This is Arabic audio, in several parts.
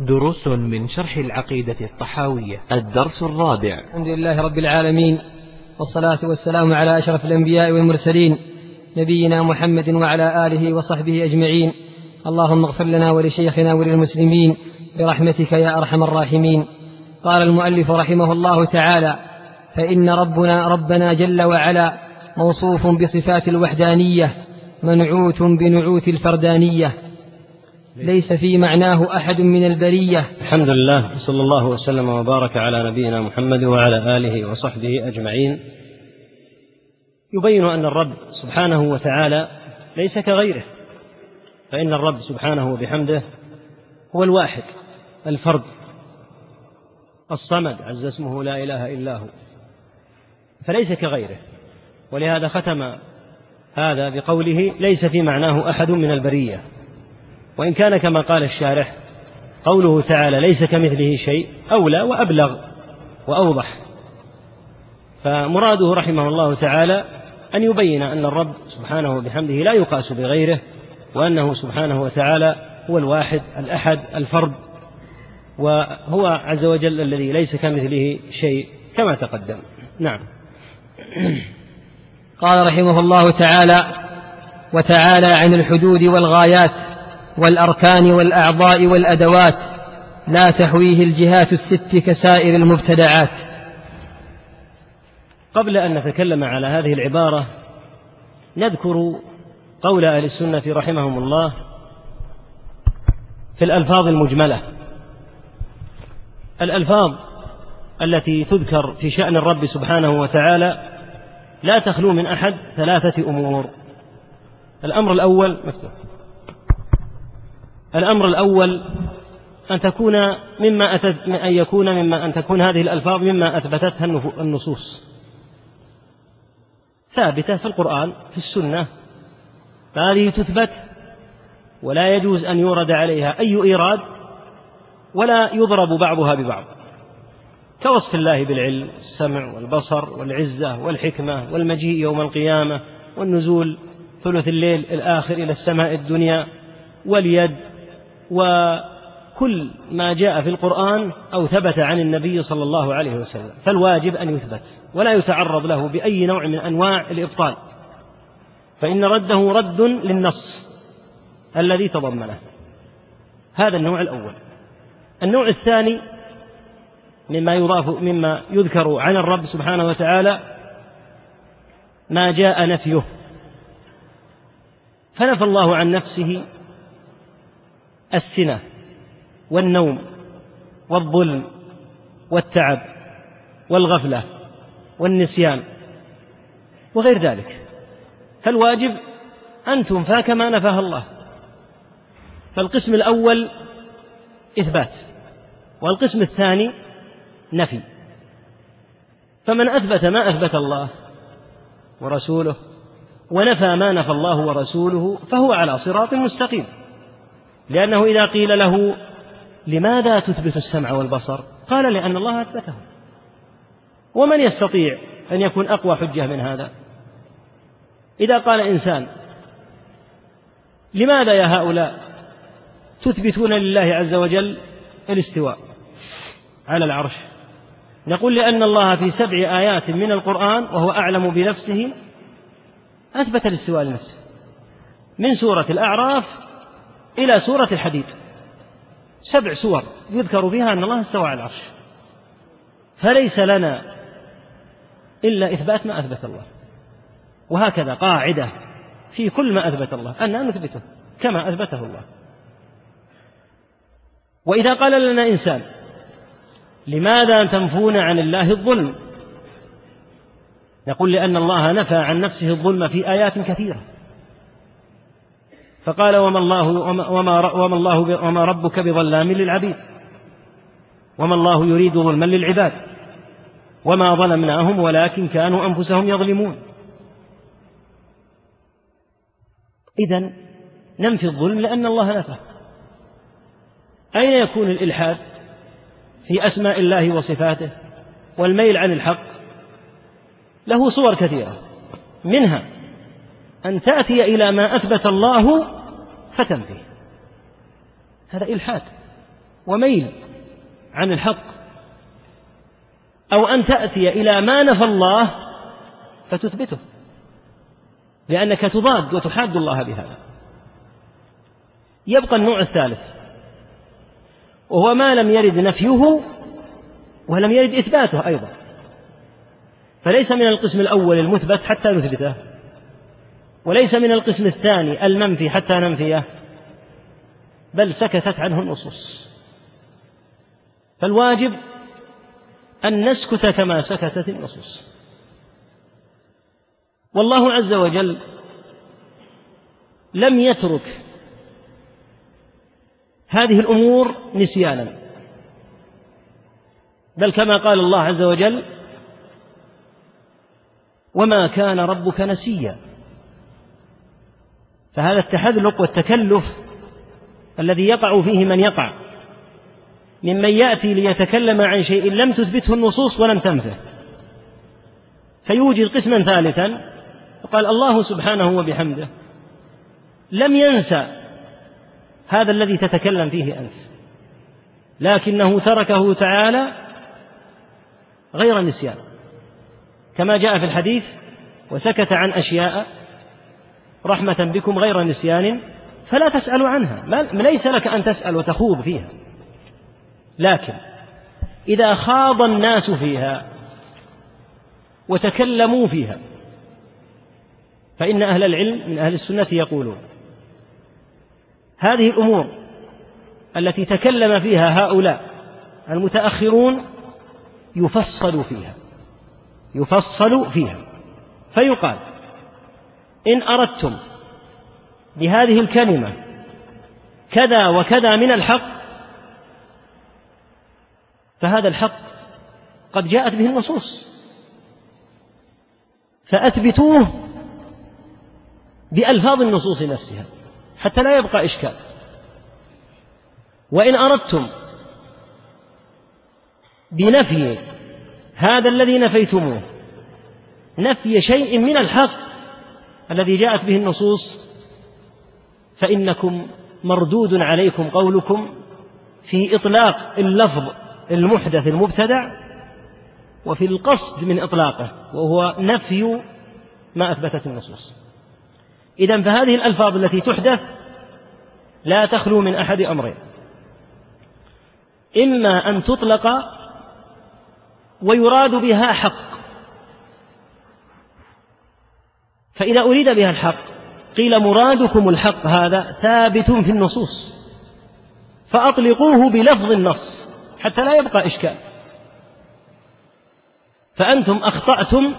دروس من شرح العقيدة الطحاوية. الدرس الرابع. الحمد لله رب العالمين والصلاة والسلام على أشرف الأنبياء والمرسلين نبينا محمد وعلى آله وصحبه أجمعين. اللهم اغفر لنا ولشيخنا وللمسلمين برحمتك يا أرحم الراحمين. قال المؤلف رحمه الله تعالى فإن ربنا ربنا جل وعلا موصوف بصفات الوحدانية منعوت بنعوت الفردانية. ليس في معناه أحد من البرية. الحمد لله صلى الله وسلم وبارك على نبينا محمد وعلى آله وصحبه أجمعين. يبين أن الرب سبحانه وتعالى ليس كغيره فإن الرب سبحانه وبحمده هو الواحد الفرد الصمد عز اسمه لا إله إلا هو فليس كغيره. ولهذا ختم هذا بقوله ليس في معناه أحد من البرية. وإن كان كما قال الشارح قوله تعالى ليس كمثله شيء أولى وأبلغ وأوضح. فمراده رحمه الله تعالى أن يبين أن الرب سبحانه وبحمده لا يقاس بغيره وأنه سبحانه وتعالى هو الواحد الأحد الفرد وهو عز وجل الذي ليس كمثله شيء كما تقدم. نعم. قال رحمه الله تعالى وتعالى عن الحدود والغايات والأركان والأعضاء والأدوات لا تهويه الجهات الست كسائر المبتدعات. قبل أن نتكلم على هذه العبارة نذكر قول أهل السنة رحمهم الله في الألفاظ المجملة. الألفاظ التي تذكر في شأن الرب سبحانه وتعالى لا تخلو من أحد ثلاثة أمور. الأمر الأول مكتوب الأمر الأول أن تكون مما أتت أن يكون مما أن تكون هذه الألفاظ مما أثبتتها النصوص. ثابتة في القرآن في السنة. فهذه تثبت ولا يجوز أن يورد عليها أي إيراد ولا يضرب بعضها ببعض. كوصف الله بالعلم السمع والبصر والعزة والحكمة والمجيء يوم القيامة والنزول ثلث الليل الآخر إلى السماء الدنيا واليد وكل ما جاء في القرآن أو ثبت عن النبي صلى الله عليه وسلم فالواجب أن يثبت ولا يتعرض له بأي نوع من أنواع الإبطال فإن رده رد للنص الذي تضمنه هذا النوع الأول. النوع الثاني مما يضاف مما يذكر عن الرب سبحانه وتعالى ما جاء نفيه فنفى الله عن نفسه السنة والنوم والظلم والتعب والغفلة والنسيان وغير ذلك. فالواجب أن تنفى كما نفاها الله. فالقسم الأول إثبات والقسم الثاني نفي. فمن أثبت ما أثبت الله ورسوله ونفى ما نفى الله ورسوله فهو على صراط مستقيم. لأنه إذا قيل له لماذا تثبت السمع والبصر؟ قال لأن الله أثبته. ومن يستطيع أن يكون أقوى حجة من هذا؟ إذا قال إنسان لماذا يا هؤلاء تثبتون لله عز وجل الاستواء على العرش؟ نقول لأن الله في سبع آيات من القرآن وهو أعلم بنفسه أثبت الاستواء لنفسه. من سورة الأعراف إلى سورة الحديد. سبع سور يذكر بها أن الله استوى على العرش. فليس لنا إلا إثبات ما أثبت الله. وهكذا قاعدة في كل ما أثبت الله. أن نثبته كما أثبته الله. وإذا قال لنا إنسان لماذا تنفون عن الله الظلم؟ نقول لأن الله نفى عن نفسه الظلم في آيات كثيرة. فقال وما الله وما, وما الله وما ربك بظلام للعبيد. وما الله يريد ظلما للعباد. وما ظلمناهم ولكن كانوا أنفسهم يظلمون. إذا ننفي الظلم لأن الله نفى أين يكون الإلحاد في أسماء الله وصفاته والميل عن الحق؟ له صور كثيرة. منها أن تأتي إلى ما أثبت الله فتنفيه هذا إلحاد وميل عن الحق. أو أن تأتي إلى ما نفى الله فتثبته. لأنك تضاد وتحاد الله بهذا. يبقى النوع الثالث. وهو ما لم يرد نفيه ولم يرد إثباته أيضا. فليس من القسم الأول المثبت حتى نثبته. وليس من القسم الثاني المنفي حتى ننفيه. بل سكتت عنه النصوص. فالواجب أن نسكت كما سكتت النصوص. والله عز وجل لم يترك هذه الأمور نسيانا. بل كما قال الله عز وجل وما كان ربك نسيا فهذا التحذلق والتكلف الذي يقع فيه من يقع. ممن يأتي ليتكلم عن شيء لم تثبته النصوص ولم تنفه. فيوجد قسما ثالثا. وقال الله سبحانه وبحمده لم ينسى هذا الذي تتكلم فيه أنت لكنه تركه تعالى غير نسيان. كما جاء في الحديث وسكت عن أشياء رحمة بكم غير نسيان فلا تسألوا عنها. ليس لك أن تسأل وتخوض فيها. لكن إذا خاض الناس فيها وتكلموا فيها فإن أهل العلم من أهل السنة يقولون هذه الأمور التي تكلم فيها هؤلاء المتأخرون يفصل فيها. يفصل فيها. فيقال إن أردتم بهذه الكلمة كذا وكذا من الحق فهذا الحق قد جاءت به النصوص. فأثبتوه بألفاظ النصوص نفسها حتى لا يبقى إشكال. وإن أردتم بنفي هذا الذي نفيتموه نفي شيء من الحق الذي جاءت به النصوص فإنكم مردود عليكم قولكم في إطلاق اللفظ المحدث المبتدع وفي القصد من إطلاقه وهو نفي ما أثبتت النصوص. إذا فهذه الألفاظ التي تحدث لا تخلو من أحد أمرين. إما أن تطلق ويراد بها حق فإذا أريد بها الحق قيل مرادكم الحق هذا ثابت في النصوص فأطلقوه بلفظ النص حتى لا يبقى إشكال. فأنتم أخطأتم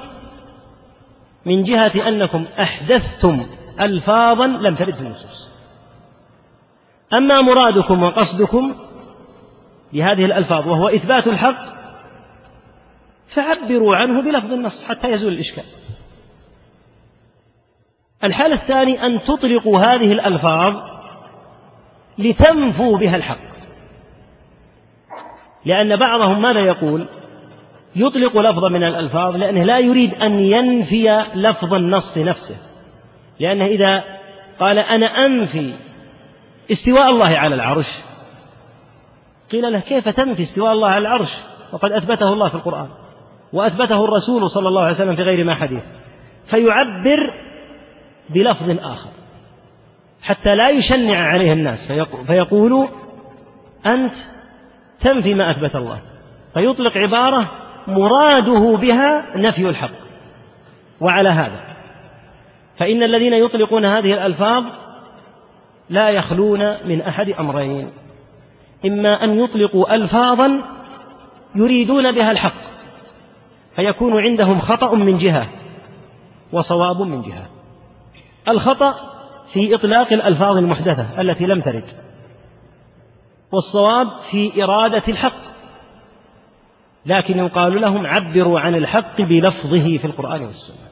من جهة أنكم أحدثتم ألفاظا لم ترد في النصوص. أما مرادكم وقصدكم بهذه الألفاظ وهو إثبات الحق فعبروا عنه بلفظ النص حتى يزول الإشكال. الحال الثاني أن تطلقوا هذه الألفاظ لتنفوا بها الحق. لأن بعضهم ماذا يقول؟ يطلق لفظا من الألفاظ لأنه لا يريد أن ينفي لفظ النص نفسه. لأنه إذا قال أنا أنفي استواء الله على العرش قيل له كيف تنفي استواء الله على العرش؟ وقد أثبته الله في القرآن وأثبته الرسول صلى الله عليه وسلم في غير ما حديث. فيعبر بلفظ آخر. حتى لا يشنع عليه الناس فيقول أنت تنفي ما أثبت الله. فيطلق عبارة مراده بها نفي الحق. وعلى هذا فإن الذين يطلقون هذه الألفاظ لا يخلون من أحد أمرين. إما أن يطلقوا ألفاظا يريدون بها الحق فيكون عندهم خطأ من جهة وصواب من جهة. الخطأ في إطلاق الألفاظ المحدثة التي لم ترد والصواب في إرادة الحق. لكن يقال لهم عبروا عن الحق بلفظه في القرآن والسنة.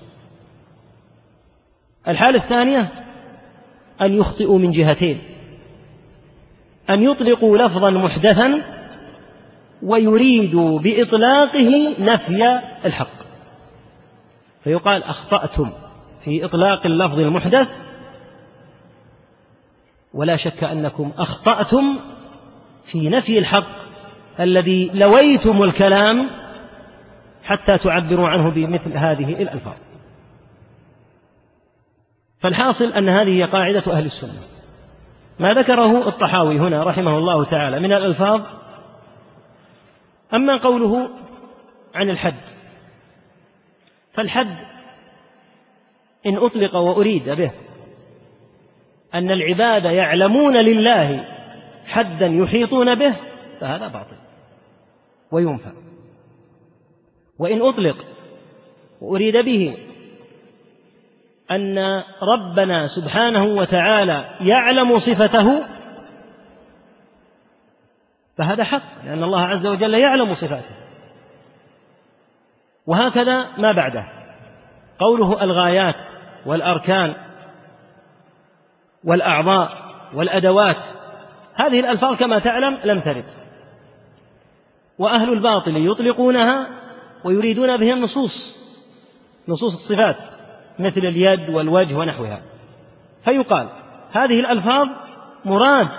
الحالة الثانية أن يخطئوا من جهتين أن يطلقوا لفظا محدثا ويريدوا بإطلاقه نفي الحق. فيقال أخطأتم. في إطلاق اللفظ المحدث ولا شك أنكم أخطأتم في نفي الحق الذي لويتم الكلام حتى تعبروا عنه بمثل هذه الألفاظ. فالحاصل أن هذه هي قاعدة أهل السنة. ما ذكره الطحاوي هنا رحمه الله تعالى من الألفاظ أما قوله عن الحد فالحد إن أطلق وأريد به. أن العباد يعلمون لله حدا يحيطون به فهذا باطل وينفى. وإن أطلق وأريد به أن ربنا سبحانه وتعالى يعلم صفته فهذا حق لأن الله عز وجل يعلم صفاته. وهكذا ما بعده. قوله الغايات والأركان والأعضاء والأدوات هذه الألفاظ كما تعلم لم ترد. وأهل الباطل يطلقونها ويريدون بها النصوص نصوص الصفات مثل اليد والوجه ونحوها. فيقال هذه الألفاظ مراد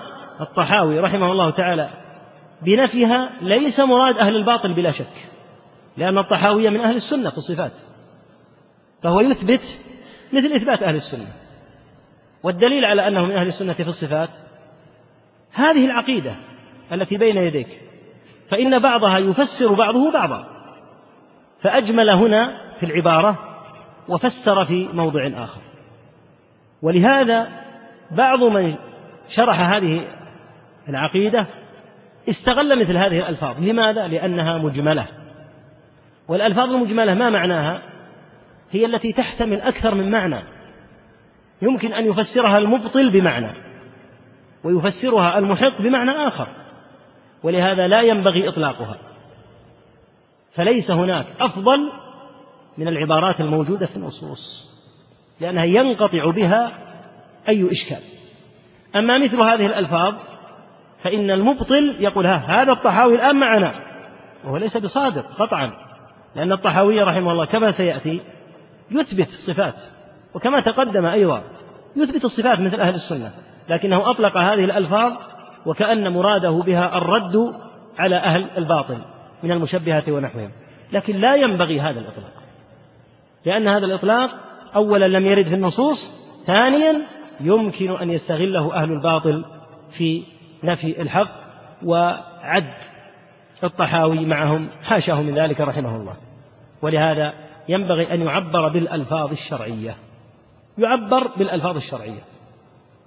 الطحاوي رحمه الله تعالى بنفيها ليس مراد أهل الباطل بلا شك لأن الطحاوي من أهل السنة في الصفات. فهو يثبت مثل إثبات أهل السنة. والدليل على أنه من أهل السنة في الصفات هذه العقيدة التي بين يديك. فإن بعضها يفسر بعضه بعضا. فأجمل هنا في العبارة وفسر في موضع آخر. ولهذا بعض من شرح هذه العقيدة استغل مثل هذه الألفاظ. لماذا؟ لأنها مجملة. والألفاظ المجملة ما معناها؟ هي التي تحتمل أكثر من معنى. يمكن أن يفسرها المبطل بمعنى ويفسرها المحق بمعنى آخر ولهذا لا ينبغي إطلاقها. فليس هناك أفضل من العبارات الموجودة في النصوص لأنها ينقطع بها أي إشكال. أما مثل هذه الألفاظ فإن المبطل يقول ها هذا الطحاوي الآن معنا وهو ليس بصادق قطعا لأن الطحاوي رحمه الله كما سيأتي يثبت الصفات. وكما تقدم أيضا يثبت الصفات مثل أهل السنة لكنه أطلق هذه الألفاظ وكأن مراده بها الرد على أهل الباطل من المشبهة ونحوهم. لكن لا ينبغي هذا الإطلاق لأن هذا الإطلاق أولا لم يرد في النصوص ثانيا يمكن أن يستغله أهل الباطل في نفي الحق وعد الطحاوي معهم حاشاه من ذلك رحمه الله. ولهذا ينبغي أن يعبر بالألفاظ الشرعية. يعبر بالألفاظ الشرعية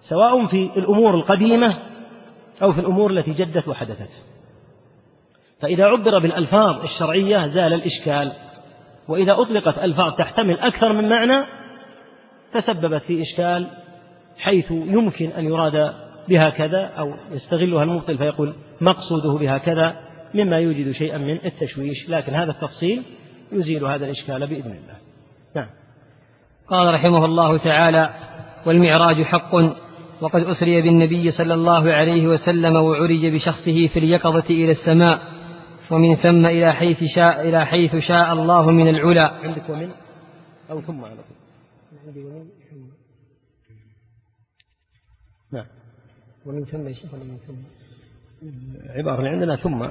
سواء في الأمور القديمة أو في الأمور التي جدت وحدثت. فإذا عبر بالألفاظ الشرعية زال الإشكال وإذا أطلقت ألفاظ تحتمل أكثر من معنى تسببت في إشكال حيث يمكن أن يراد بها كذا أو يستغلها المبطل فيقول مقصوده بها كذا مما يوجد شيئا من التشويش. لكن هذا التفصيل يزيل هذا الإشكال بإذن الله. نعم. قال رحمه الله تعالى والمعراج حق وقد أسري بالنبي صلى الله عليه وسلم وعرج بشخصه في اليقظة إلى السماء ومن ثم إلى حيث شاء إلى حيث شاء الله من العلا. عندك ومن؟ أو ثم على طول. عندي ومن ثم. نعم. ومن ثم يا شيخ ولا من ثم؟ عبارة اللي عندنا ثم.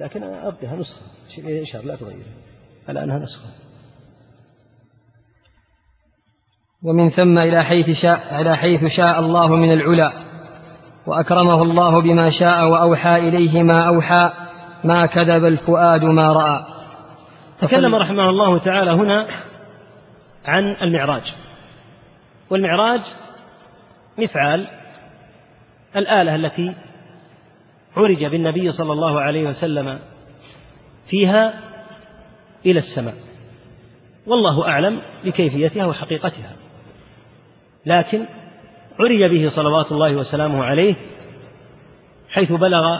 لكن أبدها نسخة. إشارة لا تغير. على أنها نسخة. ومن ثم إلى حيث شاء إلى حيث شاء الله من العلا وأكرمه الله بما شاء وأوحى إليه ما أوحى ما كذب الفؤاد ما رأى. تكلم رحمه الله تعالى هنا عن المعراج. والمعراج مفعال الآلة التي عرج بالنبي صلى الله عليه وسلم فيها إلى السماء. والله أعلم بكيفيتها وحقيقتها. لكن عري به صلوات الله وسلامه عليه حيث بلغ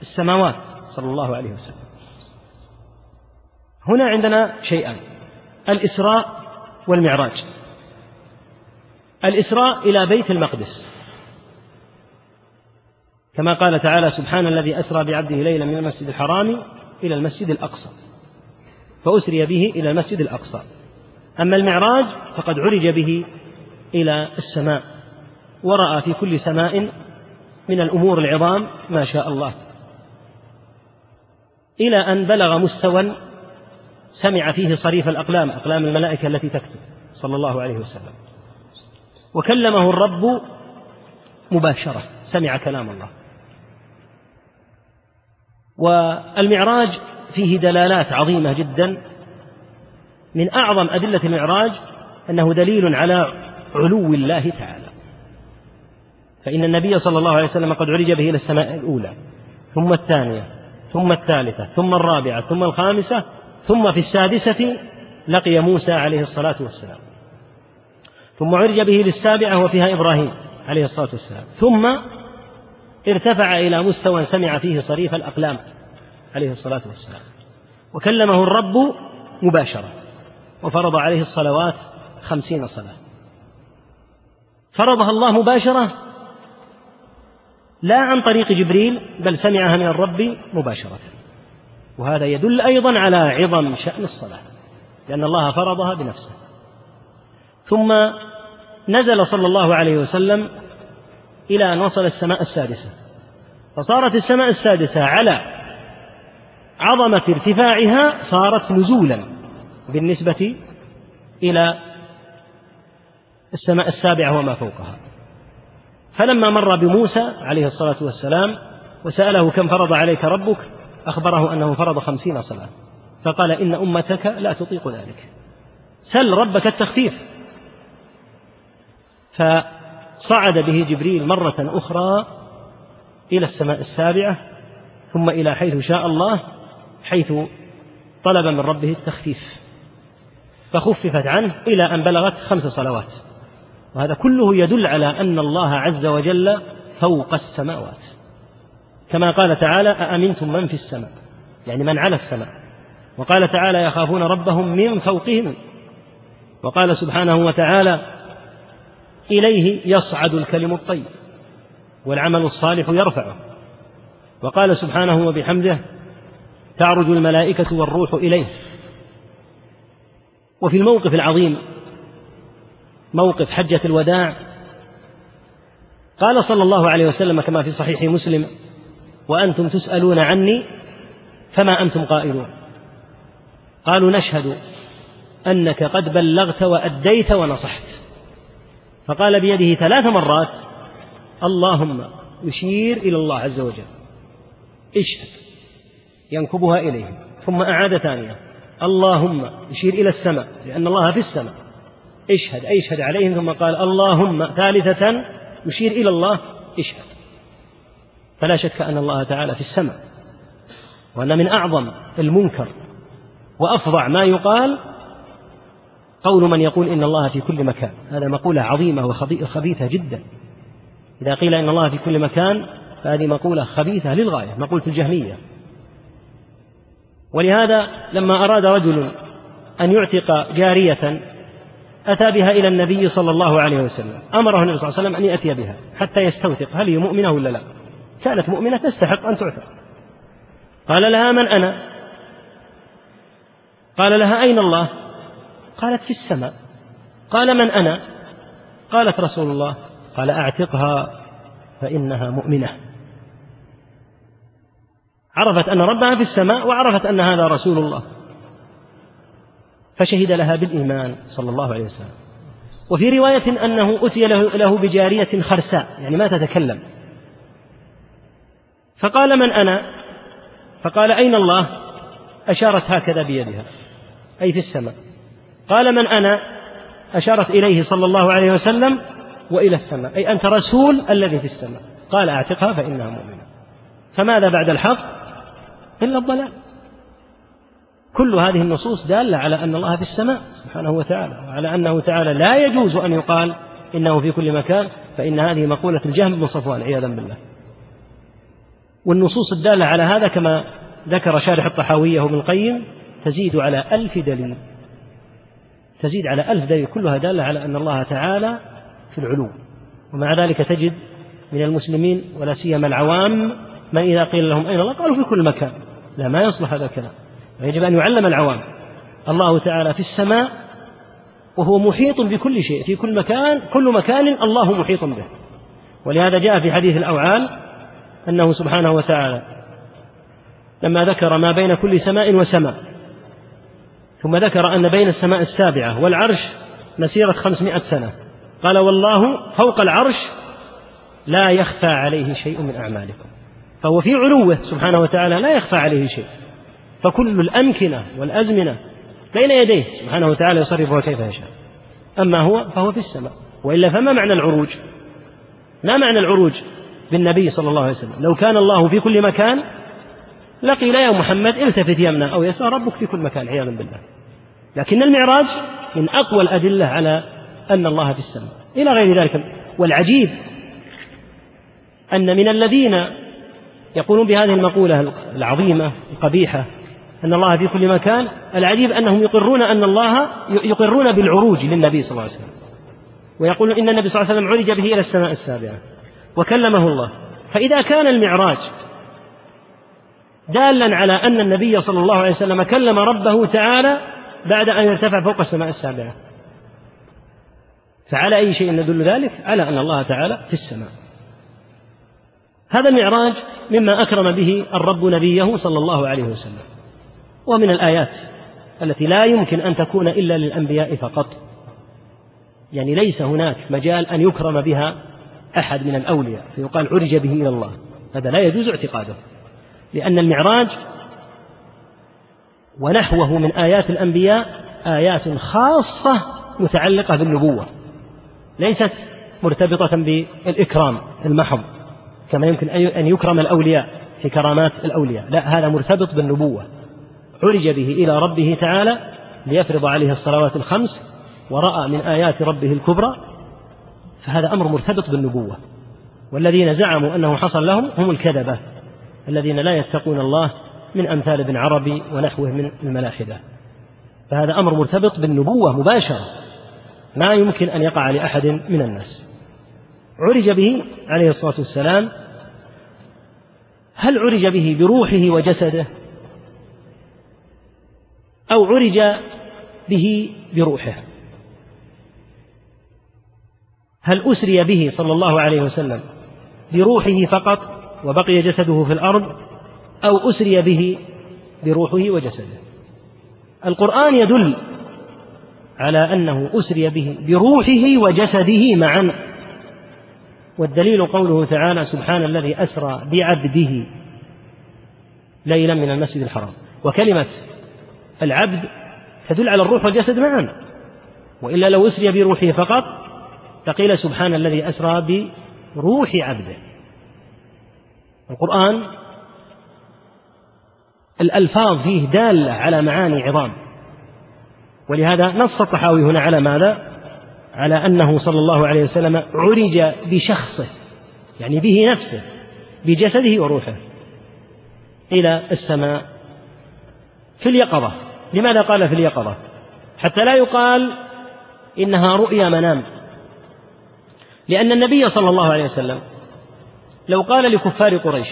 السماوات صلى الله عليه وسلم. هنا عندنا شيئان الإسراء والمعراج. الإسراء إلى بيت المقدس. كما قال تعالى سبحان الذي أسرى بعبده ليلا من المسجد الحرام إلى المسجد الأقصى فأسري به إلى المسجد الأقصى. أما المعراج فقد عرج به إلى السماء ورأى في كل سماء من الأمور العظام ما شاء الله. إلى أن بلغ مستوى سمع فيه صريف الأقلام أقلام الملائكة التي تكتب صلى الله عليه وسلم. وكلمه الرب مباشرة سمع كلام الله. والمعراج فيه دلالات عظيمة جدا. من أعظم أدلة المعراج أنه دليل على علو الله تعالى. فإن النبي صلى الله عليه وسلم قد عرج به إلى السماء الأولى ثم الثانية ثم الثالثة ثم الرابعة ثم الخامسة ثم في السادسة لقي موسى عليه الصلاة والسلام. ثم عرج به للسابعة وفيها إبراهيم عليه الصلاة والسلام. ثم ارتفع إلى مستوى سمع فيه صريف الأقلام عليه الصلاة والسلام. وكلمه الرب مباشرة وفرض عليه الصلوات خمسين صلاة. فرضها الله مباشرة لا عن طريق جبريل بل سمعها من الرب مباشرة. وهذا يدل أيضا على عظم شأن الصلاة لأن الله فرضها بنفسه. ثم نزل صلى الله عليه وسلم إلى أن وصل السماء السادسة. فصارت السماء السادسة على عظمة ارتفاعها صارت نزولا بالنسبة إلى السماء السابعة وما فوقها. فلما مر بموسى عليه الصلاة والسلام وسأله كم فرض عليك ربك أخبره أنه فرض خمسين صلاة. فقال إن أمتك لا تطيق ذلك. سل ربك التخفيف. فصعد به جبريل مرة أخرى إلى السماء السابعة ثم إلى حيث شاء الله حيث طلب من ربه التخفيف. فخففت عنه إلى أن بلغت خمس صلوات. وهذا كله يدل على أن الله عز وجل فوق السماوات. كما قال تعالى أأمنتم من في السماء؟ يعني من على السماء. وقال تعالى يخافون ربهم من فوقهم. وقال سبحانه وتعالى إليه يصعد الكلم الطيب والعمل الصالح يرفعه. وقال سبحانه وبحمده تعرج الملائكة والروح إليه. وفي الموقف العظيم موقف حجة الوداع قال صلى الله عليه وسلم كما في صحيح مسلم وأنتم تسألون عني فما أنتم قائلون؟ قالوا نشهد أنك قد بلغت وأديت ونصحت. فقال بيده ثلاث مرات اللهم يشير إلى الله عز وجل اشهد ينكبها إليه ثم أعاد ثانية اللهم يشير إلى السماء لأن الله في السماء اشهد أي اشهد عليهم ثم قال اللهم ثالثة يشير إلى الله اشهد. فلا شك أن الله تعالى في السماء وأن من أعظم المنكر وأفظع ما يقال قول من يقول إن الله في كل مكان. هذا مقولة عظيمة وخبيثة جدا. إذا قيل إن الله في كل مكان فهذه مقولة خبيثة للغاية مقولة الجهمية. ولهذا لما أراد رجل أن يعتق جارية أتى بها إلى النبي صلى الله عليه وسلم. أمره النبي صلى الله عليه وسلم أن يأتي بها حتى يستوثق. هل هي مؤمنة ولا لا؟ كانت مؤمنة تستحق أن تعتق. قال لها من أنا؟ قال لها أين الله؟ قالت في السماء. قال من أنا؟ قالت رسول الله. قال أعتقها فإنها مؤمنة. عرفت أن ربها في السماء وعرفت أن هذا رسول الله. فشهد لها بالإيمان صلى الله عليه وسلم. وفي رواية أنه أتي له, بجارية خرساء يعني ما تتكلم. فقال من أنا؟ فقال أين الله؟ أشارت هكذا بيدها. أي في السماء. قال من أنا؟ أشارت إليه صلى الله عليه وسلم وإلى السماء أي أنت رسول الذي في السماء. قال أعتقها فإنها مؤمنة. فماذا بعد الحق؟ إلا الضلال. كل هذه النصوص دالة على أن الله في السماء سبحانه وتعالى وعلى أنه تعالى لا يجوز أن يقال إنه في كل مكان فإن هذه مقولة الجهم بن صفوان عياذا بالله. والنصوص الدالة على هذا كما ذكر شارح الطحاوية وابن القيم تزيد على ألف دليل. تزيد على ألف دليل كلها دالة على أن الله تعالى في العلو ومع ذلك تجد من المسلمين ولا سيما العوام من إذا قيل لهم أين الله؟ قالوا في كل مكان. لا ما يصلح هذا الكلام. ويجب أن يعلم العوام. الله تعالى في السماء وهو محيط بكل شيء في كل مكان كل مكان الله محيط به. ولهذا جاء في حديث الأوعال أنه سبحانه وتعالى لما ذكر ما بين كل سماء وسماء ثم ذكر أن بين السماء السابعة والعرش مسيرة خمسمائة سنة. قال والله فوق العرش لا يخفى عليه شيء من أعمالكم. فهو في علوه سبحانه وتعالى لا يخفى عليه شيء. فكل الأمكنة والأزمنة بين يديه سبحانه وتعالى يصرفها كيف يشاء. أما هو فهو في السماء. وإلا فما معنى العروج؟ ما معنى العروج بالنبي صلى الله عليه وسلم؟ لو كان الله في كل مكان لقيل يا محمد التفت يمنى أو يسار ربك في كل مكان عياذا بالله. لكن المعراج من أقوى الأدلة على أن الله في السماء. إلى غير ذلك. والعجيب أن من الذين يقولون بهذه المقولة العظيمة القبيحة أن الله في كل مكان العجيب أنهم يقرون أن الله يقرون بالعروج للنبي صلى الله عليه وسلم. ويقولون إن النبي صلى الله عليه وسلم عرج به إلى السماء السابعة. وكلمه الله. فإذا كان المعراج دالا على أن النبي صلى الله عليه وسلم كلم ربه تعالى بعد أن ارتفع فوق السماء السابعة. فعلى أي شيء يدل ذلك؟ على أن الله تعالى في السماء. هذا المعراج مما أكرم به الرب نبيه صلى الله عليه وسلم. ومن الآيات التي لا يمكن أن تكون إلا للأنبياء فقط. يعني ليس هناك مجال أن يكرم بها أحد من الأولياء. فيقال عرج به إلى الله. هذا لا يجوز اعتقاده. لأن المعراج ونحوه من آيات الأنبياء آيات خاصة متعلقة بالنبوة ليست مرتبطة بالإكرام المحض كما يمكن أن يكرم الأولياء في كرامات الأولياء. لا هذا مرتبط بالنبوة. عرج به إلى ربه تعالى ليفرض عليه الصلوات الخمس ورأى من آيات ربه الكبرى فهذا أمر مرتبط بالنبوة. والذين زعموا أنه حصل لهم هم الكذبة. الذين لا يتقون الله من أمثال ابن عربي ونحوه من الملاحدة. فهذا أمر مرتبط بالنبوة مباشرة. ما يمكن أن يقع لأحد من الناس. عرج به عليه الصلاة والسلام. هل عرج به بروحه وجسده؟ أو عرج به بروحه؟ هل أسري به صلى الله عليه وسلم بروحه فقط؟ وبقي جسده في الأرض أو أسري به بروحه وجسده. القرآن يدل على أنه أسري به بروحه وجسده معا. والدليل قوله تعالى سبحان الذي أسرى بعبده ليلا من المسجد الحرام. وكلمة العبد تدل على الروح والجسد معا. وإلا لو أسري بروحه فقط فقيل سبحان الذي أسرى بروح عبده. القرآن الألفاظ فيه دالة على معاني عظام. ولهذا نص الطحاوي هنا على ماذا؟ على أنه صلى الله عليه وسلم عرج بشخصه يعني به نفسه بجسده وروحه إلى السماء في اليقظة. لماذا قال في اليقظة؟ حتى لا يقال إنها رؤيا منام. لأن النبي صلى الله عليه وسلم لو قال لكفار قريش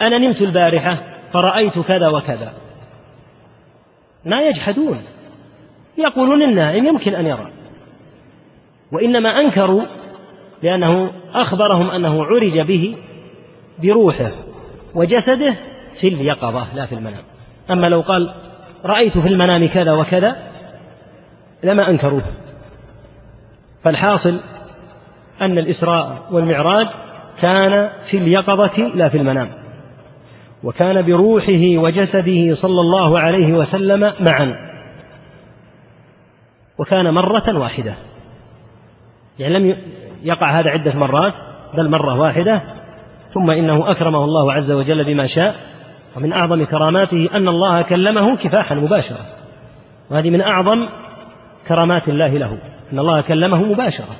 أنا نمت البارحة فرأيت كذا وكذا. ما يجحدون. يقولون النائم يمكن أن يرى. وإنما أنكروا لأنه أخبرهم أنه عرج به بروحه وجسده في اليقظة لا في المنام. أما لو قال رأيت في المنام كذا وكذا لما أنكروه. فالحاصل أن الإسراء والمعراج كان في اليقظة لا في المنام. وكان بروحه وجسده صلى الله عليه وسلم معا. وكان مرة واحدة. يعني لم يقع هذا عدة مرات بل مرة واحدة. ثم إنه أكرمه الله عز وجل بما شاء. ومن أعظم كراماته أن الله كلمه كفاحا مباشرة. وهذه من أعظم كرامات الله له أن الله كلمه مباشرة.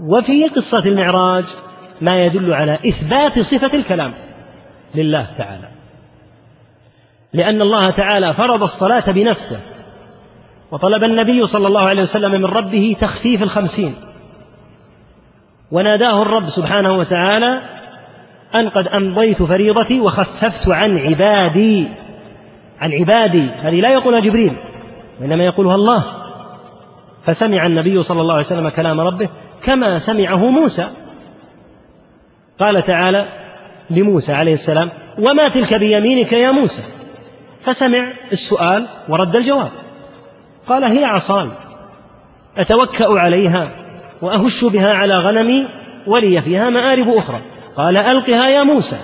وفي قصة المعراج ما يدل على إثبات صفة الكلام لله تعالى. لأن الله تعالى فرض الصلاة بنفسه وطلب النبي صلى الله عليه وسلم من ربه تخفيف الخمسين. وناداه الرب سبحانه وتعالى أن قد أمضيت فريضتي وخففت عن عبادي عن عبادي. هذه لا يقولها جبريل وإنما يقولها الله. فسمع النبي صلى الله عليه وسلم كلام ربه كما سمعه موسى. قال تعالى لموسى عليه السلام وما تلك بيمينك يا موسى؟ فسمع السؤال ورد الجواب. قال هي عصاي أتوكأ عليها وأهش بها على غنمي ولي فيها مآرب أخرى. قال ألقها يا موسى.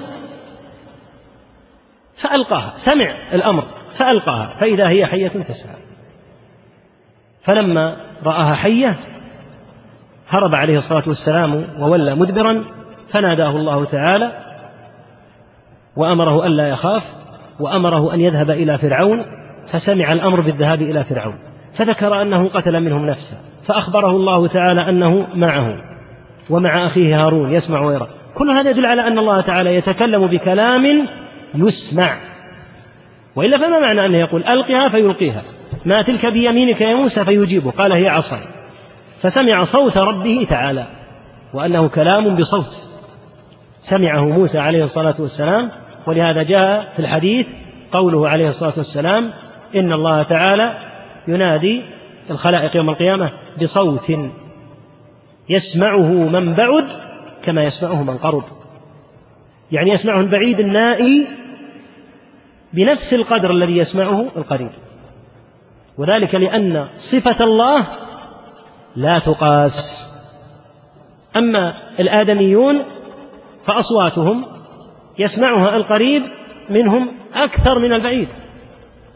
فألقاها سمع الأمر فألقاها فإذا هي حية تسعى. فلما رآها حية هرب عليه الصلاة والسلام وولى مدبرا فناداه الله تعالى وأمره ألا يخاف وأمره أن يذهب إلى فرعون فسمع الأمر بالذهاب إلى فرعون. فذكر أنه قتل منهم نفسا فأخبره الله تعالى أنه معه ومع أخيه هارون يسمع ويرى. كل هذا يدل على أن الله تعالى يتكلم بكلام يسمع. وإلا فما معنى أنه يقول ألقها فيلقيها؟ ما تلك بيمينك يا موسى فيجيبه. قال هي عصاي. فسمع صوت ربه تعالى وأنه كلام بصوت. سمعه موسى عليه الصلاة والسلام ولهذا جاء في الحديث قوله عليه الصلاة والسلام إن الله تعالى ينادي الخلائق يوم القيامة بصوت يسمعه من بعد كما يسمعه من قرب. يعني يسمعه البعيد النائي بنفس القدر الذي يسمعه القريب وذلك لأن صفة الله لا تقاس. أما الآدميون فأصواتهم يسمعها القريب منهم أكثر من البعيد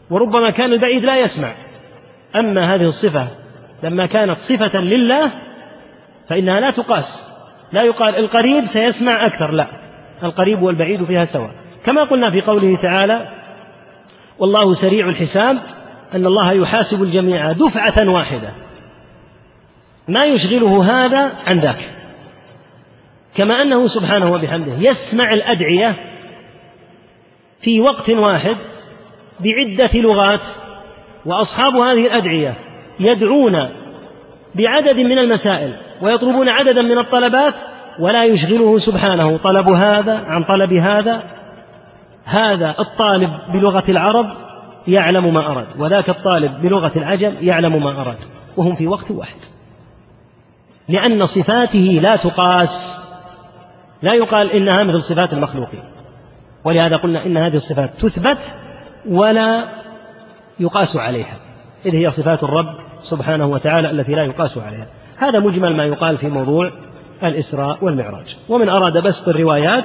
وربما كان البعيد لا يسمع. أما هذه الصفة لما كانت صفة لله فإنها لا تقاس. لا يقال القريب سيسمع أكثر لا. القريب والبعيد فيها سواء. كما قلنا في قوله تعالى والله سريع الحساب أن الله يحاسب الجميع دفعة واحدة. ما يشغله هذا عن ذاك. كما أنه سبحانه وبحمده يسمع الأدعية في وقت واحد بعدة لغات وأصحاب هذه الأدعية يدعون بعدد من المسائل ويطلبون عددا من الطلبات ولا يشغله سبحانه طلب هذا عن طلب هذا. هذا الطالب بلغة العرب يعلم ما أراد وذاك الطالب بلغة العجم يعلم ما أراد وهم في وقت واحد. لأن صفاته لا تقاس لا يقال إنها مثل صفات المخلوقين. ولهذا قلنا إن هذه الصفات تثبت ولا يقاس عليها. إذ هي صفات الرب سبحانه وتعالى التي لا يقاس عليها. هذا مجمل ما يقال في موضوع الإسراء والمعراج. ومن أراد بسط الروايات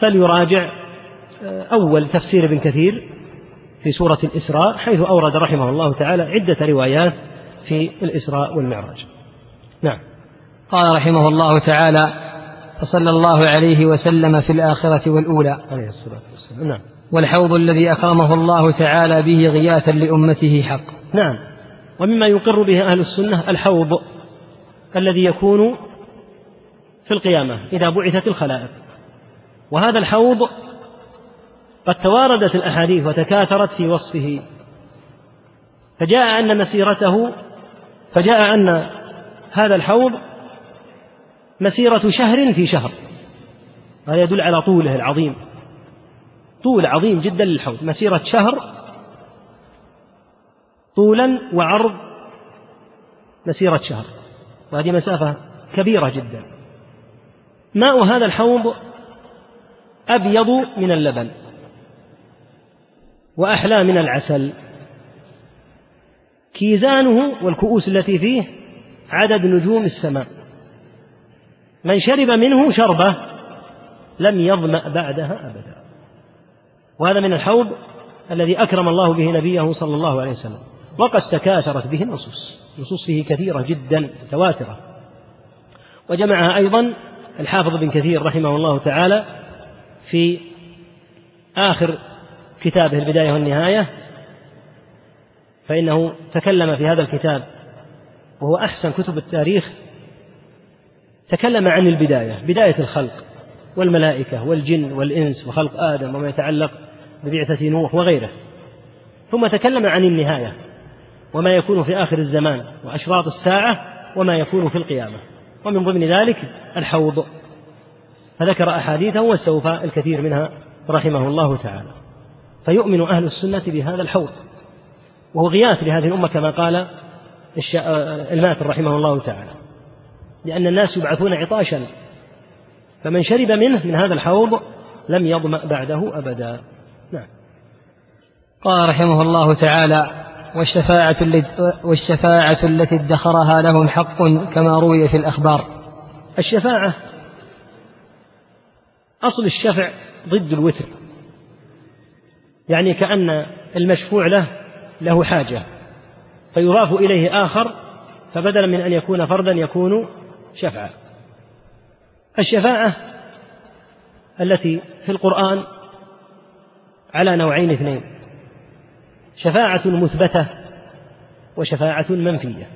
فليراجع آه، أول تفسير ابن كثير في سورة الإسراء حيث أورد رحمه الله تعالى عدة روايات في الإسراء والمعراج. نعم. قال رحمه الله تعالى فصلى الله عليه وسلم في الآخرة والأولى. عليه الصلاة والسلام. نعم. والحوض الذي أكرمه الله تعالى به غياثا لأمته حق. نعم. ومما يقر به أهل السنة الحوض الذي يكون في القيامة إذا بعثت الخلائق. وهذا الحوض قد تواردت الأحاديث وتكاثرت في وصفه. فجاء أن مسيرته فجاء أن هذا الحوض مسيرة شهر في شهر. هذا يدل على طوله العظيم. طول عظيم جدا للحوض. مسيرة شهر طولا وعرض مسيرة شهر. وهذه مسافة كبيرة جدا. ماء هذا الحوض أبيض من اللبن وأحلى من العسل. كيزانه والكؤوس التي فيه عدد نجوم السماء. من شرب منه شربة لم يظمأ بعدها أبدا. وهذا من الحوض الذي أكرم الله به نبيه صلى الله عليه وسلم. وقد تكاثرت به النصوص. نصوص فيه كثيرة جدا متواترة. وجمعها أيضا الحافظ بن كثير رحمه الله تعالى في آخر كتابه البداية والنهاية فإنه تكلم في هذا الكتاب وهو أحسن كتب التاريخ تكلم عن البداية بداية الخلق والملائكة والجن والإنس وخلق آدم وما يتعلق ببعثة نوح وغيره. ثم تكلم عن النهاية وما يكون في آخر الزمان وأشراط الساعة وما يكون في القيامة. ومن ضمن ذلك الحوض. فذكر أحاديثه واستوفى الكثير منها رحمه الله تعالى. فيؤمن أهل السنة بهذا الحوض. وهو غياث لهذه الأمة كما قال الماتر رحمه الله تعالى. لأن الناس يبعثون عطاشا. فمن شرب منه من هذا الحوض لم يظمأ بعده أبدا. نعم. قال رحمه الله تعالى والشفاعة, والشفاعة التي ادخرها لهم حق كما روي في الأخبار. الشفاعة أصل الشفع ضد الوتر. يعني كأن المشفوع له له حاجة. فيضاف إليه آخر فبدلا من أن يكون فردا يكون شفعا الشفاعة التي في القرآن على نوعين اثنين. شفاعة مثبتة وشفاعة منفية.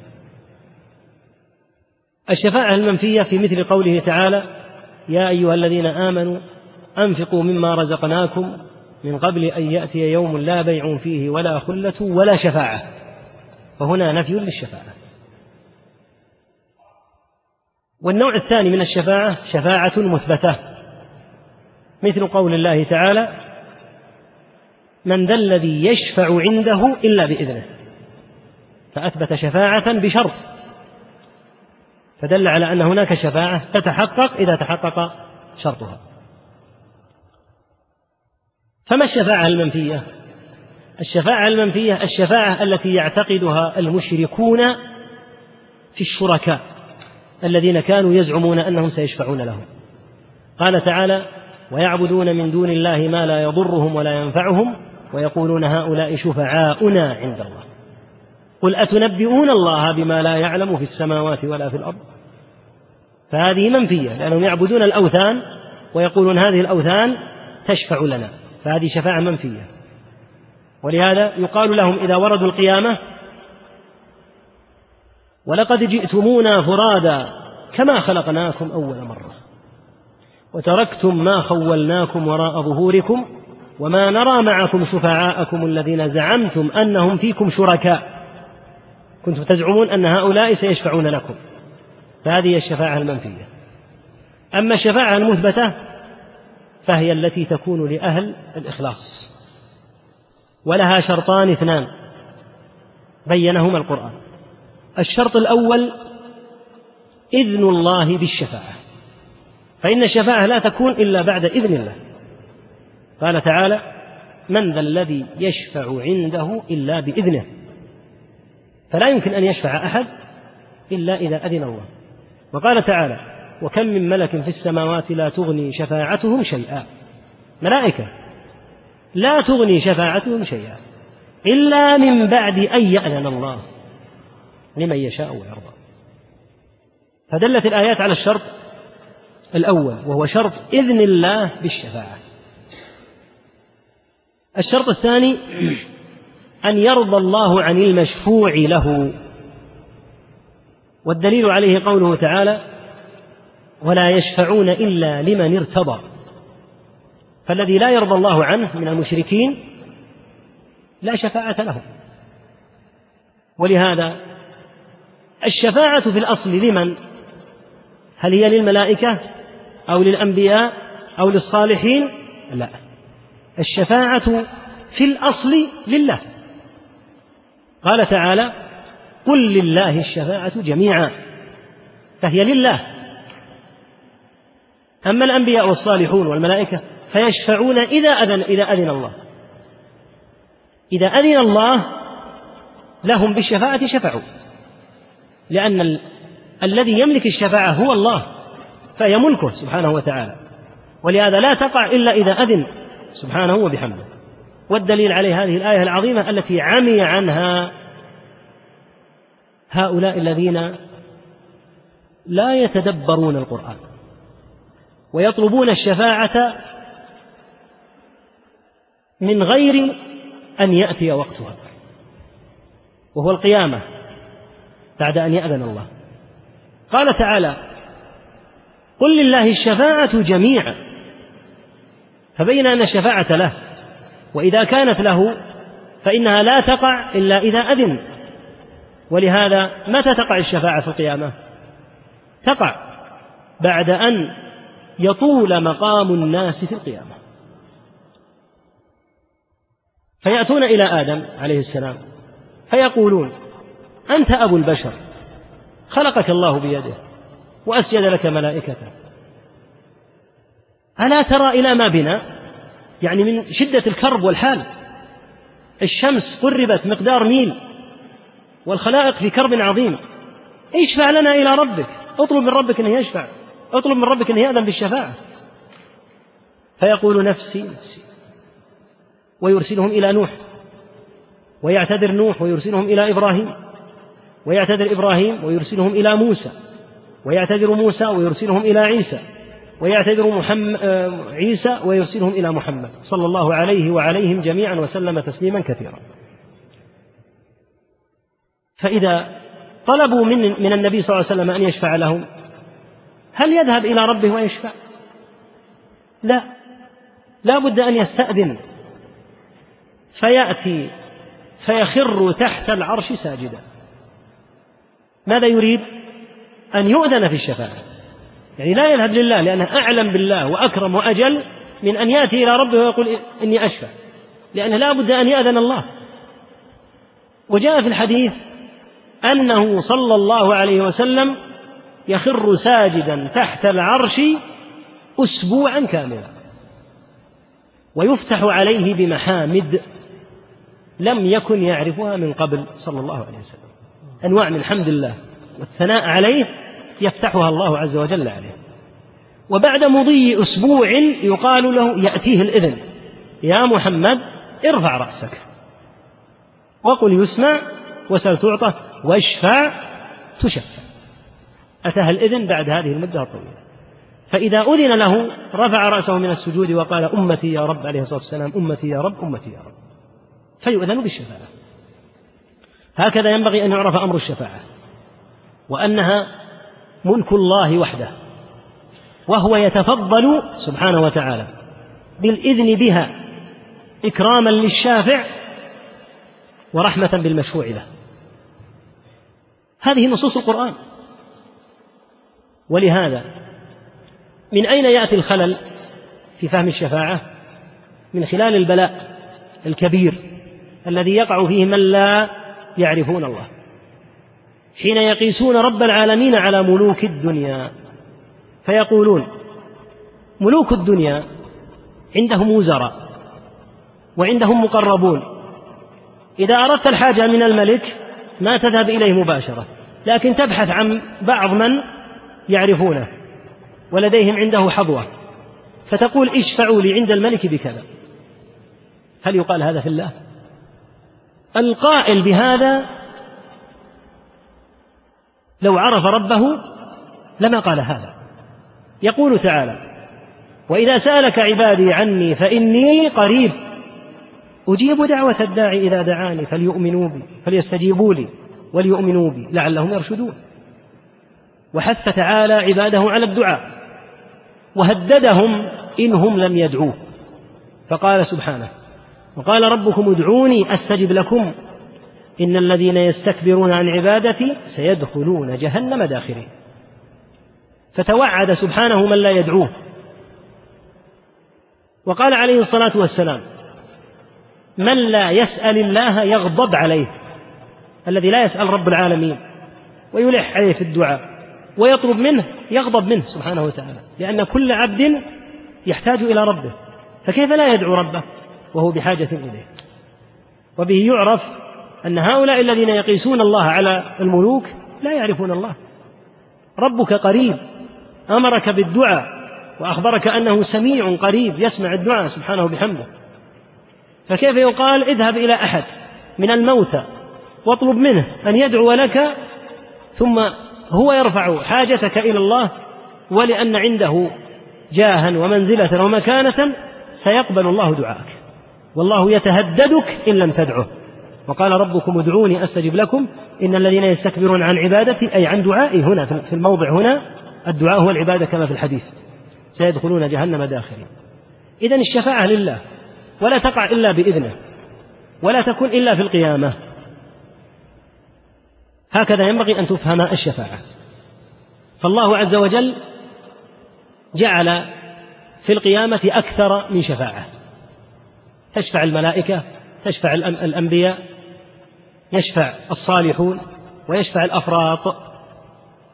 الشفاعة المنفية في مثل قوله تعالى يا أيها الذين آمنوا أنفقوا مما رزقناكم من قبل أن يأتي يوم لا بيع فيه ولا خلة ولا شفاعة. فهنا نفي للشفاعة. والنوع الثاني من الشفاعة شفاعة مثبتة مثل قول الله تعالى من ذا الذي يشفع عنده إلا بإذنه فأثبت شفاعة بشرط فدل على أن هناك شفاعة تتحقق إذا تحقق شرطها فما الشفاعة المنفية؟ الشفاعة المنفية الشفاعة التي يعتقدها المشركون في الشركاء الذين كانوا يزعمون أنهم سيشفعون لهم. قال تعالى ويعبدون من دون الله ما لا يضرهم ولا ينفعهم ويقولون هؤلاء شفعاؤنا عند الله. قل أتنبئون الله بما لا يعلم في السماوات ولا في الأرض؟ فهذه منفية لأنهم يعبدون الأوثان ويقولون هذه الأوثان تشفع لنا. فهذه شفاعة منفية. ولهذا يقال لهم إذا وردوا القيامة ولقد جئتمونا فرادا كما خلقناكم أول مرة. وتركتم ما خولناكم وراء ظهوركم وما نرى معكم شفعاءكم الذين زعمتم أنهم فيكم شركاء. كنتم تزعمون أن هؤلاء سيشفعون لكم. فهذه الشفاعة المنفية. أما الشفاعة المثبتة فهي التي تكون لأهل الإخلاص. ولها شرطان اثنان. بينهما القرآن. الشرط الأول إذن الله بالشفاعة. فإن الشفاعة لا تكون إلا بعد إذن الله. قال تعالى من ذا الذي يشفع عنده إلا بإذنه. فلا يمكن أن يشفع أحد إلا إذا أذن الله. وقال تعالى وكم من ملك في السماوات لا تغني شفاعتهم شيئا. ملائكة لا تغني شفاعتهم شيئا إلا من بعد أن يأذن الله. لمن يشاء ويرضى. فدلت الآيات على الشرط الأول وهو شرط إذن الله بالشفاعة. الشرط الثاني أن يرضى الله عن المشفوع له. والدليل عليه قوله تعالى ولا يشفعون إلا لمن ارتضى فالذي لا يرضى الله عنه من المشركين لا شفاعة له ولهذا الشفاعة في الأصل لمن؟ هل هي للملائكة أو للأنبياء أو للصالحين؟ لا. الشفاعة في الأصل لله. قال تعالى قل لله الشفاعة جميعا فهي لله. أما الأنبياء والصالحون والملائكة فيشفعون إذا أذن إذا أذن الله. إذا أذن الله لهم بالشفاعة شفعوا. لأن ال... الذي يملك الشفاعة هو الله فهي ملكه سبحانه وتعالى. ولهذا لا تقع إلا إذا أذن سبحانه وبحمده. والدليل عليه هذه الآية العظيمة التي عمي عنها هؤلاء الذين لا يتدبرون القرآن ويطلبون الشفاعة من غير أن يأتي وقتها وهو القيامة. بعد أن يأذن الله. قال تعالى قل لله الشفاعة جميعا. فبين أن الشفاعة له وإذا كانت له فإنها لا تقع إلا إذا أذن. ولهذا متى تقع الشفاعة في القيامة؟ تقع بعد أن يطول مقام الناس في القيامة. فيأتون إلى آدم عليه السلام فيقولون أنت أبو البشر. خلقك الله بيده. وأسجد لك ملائكته. ألا ترى إلى ما بنا؟ يعني من شدة الكرب والحال. الشمس قربت مقدار ميل. والخلائق في كرب عظيم. اشفع لنا إلى ربك. اطلب من ربك أنه يشفع. اطلب من ربك أنه يأذن بالشفاعة. فيقول نفسي نفسي. ويرسلهم إلى نوح. ويعتذر نوح ويرسلهم إلى إبراهيم. ويعتذر إبراهيم ويرسلهم إلى موسى ويعتذر موسى ويرسلهم إلى عيسى ويعتذر محمد آه، عيسى ويرسلهم إلى محمد صلى الله عليه وعليهم جميعا وسلم تسليما كثيرا. فإذا طلبوا من من النبي صلى الله عليه وسلم أن يشفع لهم هل يذهب إلى ربه ويشفع؟ لا. لا بد أن يستأذن. فيأتي فيخر تحت العرش ساجدا. ماذا يريد؟ أن يؤذن في الشفاعة. يعني لا يذهب لله لأنه أعلم بالله وأكرم وأجل من أن يأتي إلى ربه ويقول إني أشفع لأنه لا بد أن يأذن الله. وجاء في الحديث أنه صلى الله عليه وسلم يخر ساجدا تحت العرش أسبوعا كاملا. ويفتح عليه بمحامد لم يكن يعرفها من قبل صلى الله عليه وسلم. أنواع من حمد الله والثناء عليه يفتحها الله عز وجل عليه. وبعد مضي أسبوع يقال له يأتيه الإذن. يا محمد ارفع رأسك. وقل يسمع وسل تعطى واشفع تشفع أتاها الإذن بعد هذه المدة الطويلة. فإذا أذن له رفع رأسه من السجود وقال أمتي يا رب عليه الصلاة والسلام أمتي يا رب أمتي يا رب. فيؤذن بالشفاعة. هكذا ينبغي أن يعرف أمر الشفاعة وأنها ملك الله وحده وهو يتفضل سبحانه وتعالى بالإذن بها إكراما للشافع ورحمة بالمشفوع له. هذه نصوص القرآن. ولهذا من أين يأتي الخلل في فهم الشفاعة؟ من خلال البلاء الكبير الذي يقع فيه من لا يعرفون الله. حين يقيسون رب العالمين على ملوك الدنيا فيقولون ملوك الدنيا عندهم وزراء وعندهم مقربون. إذا أردت الحاجة من الملك ما تذهب إليه مباشرة لكن تبحث عن بعض من يعرفونه ولديهم عنده حظوة فتقول اشفعوا لي عند الملك بكذا. هل يقال هذا في الله؟ القائل بهذا لو عرف ربه لما قال هذا. يقول تعالى وإذا سألك عبادي عني فإني قريب. أجيب دعوة الداعي إذا دعاني فليؤمنوا بي فليستجيبوا لي وليؤمنوا بي لعلهم يرشدون. وحث تعالى عباده على الدعاء وهددهم إنهم لم يدعوه. فقال سبحانه وقال ربكم ادعوني أستجب لكم. إن الذين يستكبرون عن عبادتي سيدخلون جهنم داخرين. فتوعد سبحانه من لا يدعوه. وقال عليه الصلاة والسلام من لا يسأل الله يغضب عليه الذي لا يسأل رب العالمين ويلح عليه في الدعاء ويطلب منه يغضب منه سبحانه وتعالى لأن كل عبد يحتاج إلى ربه. فكيف لا يدعو ربه؟ وهو بحاجة إليه. وبه يعرف أن هؤلاء الذين يقيسون الله على الملوك لا يعرفون الله. ربك قريب أمرك بالدعاء وأخبرك أنه سميع قريب يسمع الدعاء سبحانه بحمده فكيف يقال اذهب إلى أحد من الموتى واطلب منه أن يدعو لك ثم هو يرفع حاجتك إلى الله ولأن عنده جاها ومنزلة ومكانة سيقبل الله دعاءك. والله يتهددك إن لم تدعه. وقال ربكم ادعوني أستجب لكم. إن الذين يستكبرون عن عبادتي أي عن دعائي هنا في الموضع هنا الدعاء هو العبادة كما في الحديث. سيدخلون جهنم داخلين إذا الشفاعة لله ولا تقع إلا بإذنه ولا تكون إلا في القيامة. هكذا ينبغي أن تفهم الشفاعة. فالله عز وجل جعل في القيامة أكثر من شفاعة. تشفع الملائكة تشفع الأنبياء يشفع الصالحون ويشفع الأفراط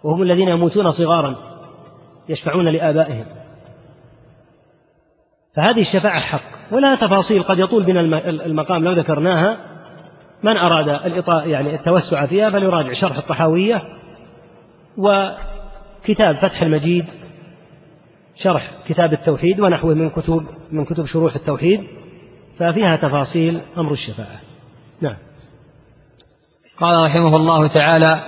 وهم الذين يموتون صغارا يشفعون لآبائهم. فهذه الشفاعة حق ولها تفاصيل قد يطول بنا المقام لو ذكرناها. من أراد يعني التوسع فيها فليراجع شرح الطحاوية وكتاب فتح المجيد شرح كتاب التوحيد ونحوه من كتب من كتب شروح التوحيد. ففيها تفاصيل أمر الشفاعة. نعم. قال رحمه الله تعالى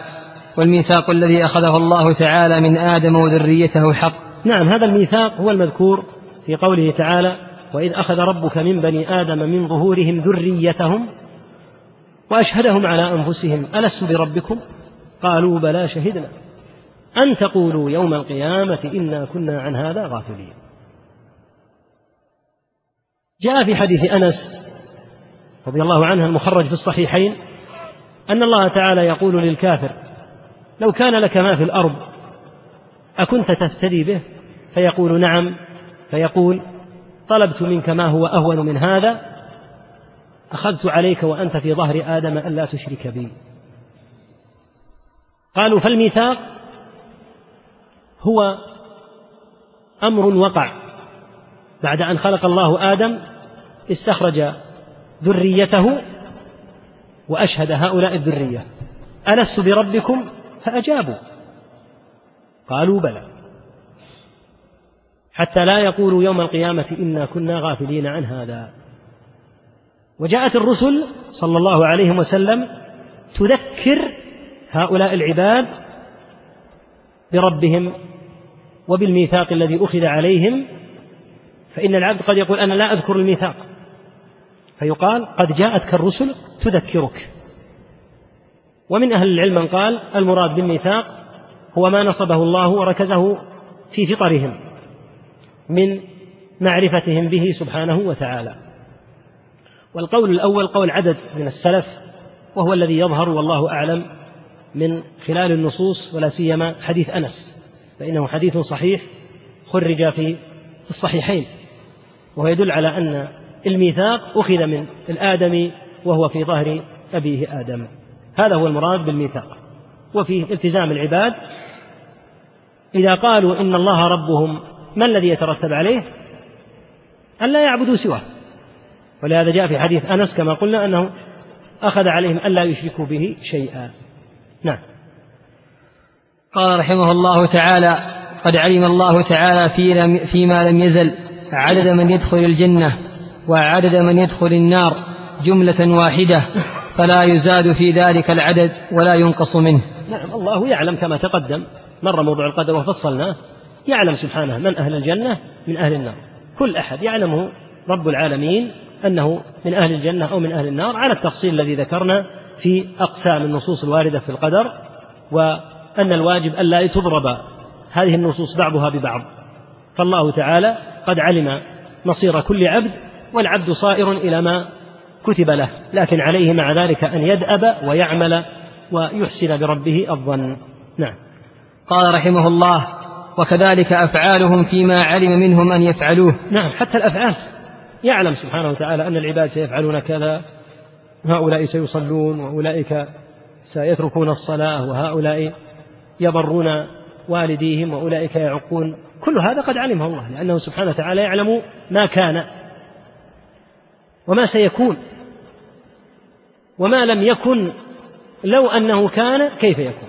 والميثاق الذي أخذه الله تعالى من آدم وذريته حق. نعم هذا الميثاق هو المذكور في قوله تعالى وإذ أخذ ربك من بني آدم من ظهورهم ذريتهم وأشهدهم على أنفسهم ألست بربكم؟ قالوا بلى شهدنا. أن تقولوا يوم القيامة إنا كنا عن هذا غافلين. جاء في حديث أنس رضي الله عنه المخرج في الصحيحين أن الله تعالى يقول للكافر لو كان لك ما في الأرض أكنت تفتدي به؟ فيقول نعم. فيقول طلبت منك ما هو أهون من هذا أخذت عليك وأنت في ظهر آدم ألا تشرك بي. قالوا فالميثاق هو أمر وقع بعد أن خلق الله آدم استخرج ذريته وأشهد هؤلاء الذرية. ألست بربكم؟ فأجابوا. قالوا بلى. حتى لا يقولوا يوم القيامة إنا كنا غافلين عن هذا. وجاءت الرسل صلى الله عليه وسلم تذكر هؤلاء العباد بربهم وبالميثاق الذي أخذ عليهم. فإن العبد قد يقول أنا لا أذكر الميثاق. فيقال قد جاءتك الرسل تذكرك. ومن أهل العلم من قال المراد بالميثاق هو ما نصبه الله وركزه في فطرهم من معرفتهم به سبحانه وتعالى. والقول الأول قول عدد من السلف وهو الذي يظهر والله أعلم من خلال النصوص ولا سيما حديث أنس فإنه حديث صحيح خرج في الصحيحين وهو يدل على أن الميثاق أخذ من الآدمي وهو في ظهر أبيه آدم. هذا هو المراد بالميثاق. وفي التزام العباد إذا قالوا إن الله ربهم ما الذي يترتب عليه؟ أن لا يعبدوا سواه. ولهذا جاء في حديث أنس كما قلنا أنه أخذ عليهم ألا يشركوا به شيئا. نعم. قال رحمه الله تعالى قد علم الله تعالى في فيما لم يزل عدد من يدخل الجنة وعدد من يدخل النار جملة واحدة فلا يزاد في ذلك العدد ولا ينقص منه. نعم الله يعلم كما تقدم مر موضوع القدر وفصلناه. يعلم سبحانه من أهل الجنة؟ من أهل النار. كل أحد يعلمه رب العالمين أنه من أهل الجنة أو من أهل النار على التفصيل الذي ذكرنا في أقسام النصوص الواردة في القدر وأن الواجب ألا تضرب هذه النصوص بعضها ببعض. فالله تعالى قد علم مصير كل عبد والعبد صائر إلى ما كتب له لكن عليه مع ذلك أن يدأب ويعمل ويحسن بربه الظن. نعم. قال رحمه الله وكذلك أفعالهم فيما علم منهم أن يفعلوه. نعم حتى الأفعال. يعلم سبحانه وتعالى أن العباد سيفعلون كذا هؤلاء سيصلون وأولئك سيتركون الصلاة وهؤلاء يبرون والديهم وأولئك يعقون. كل هذا قد علمه الله لأنه سبحانه وتعالى يعلم ما كان وما سيكون وما لم يكن لو أنه كان كيف يكون.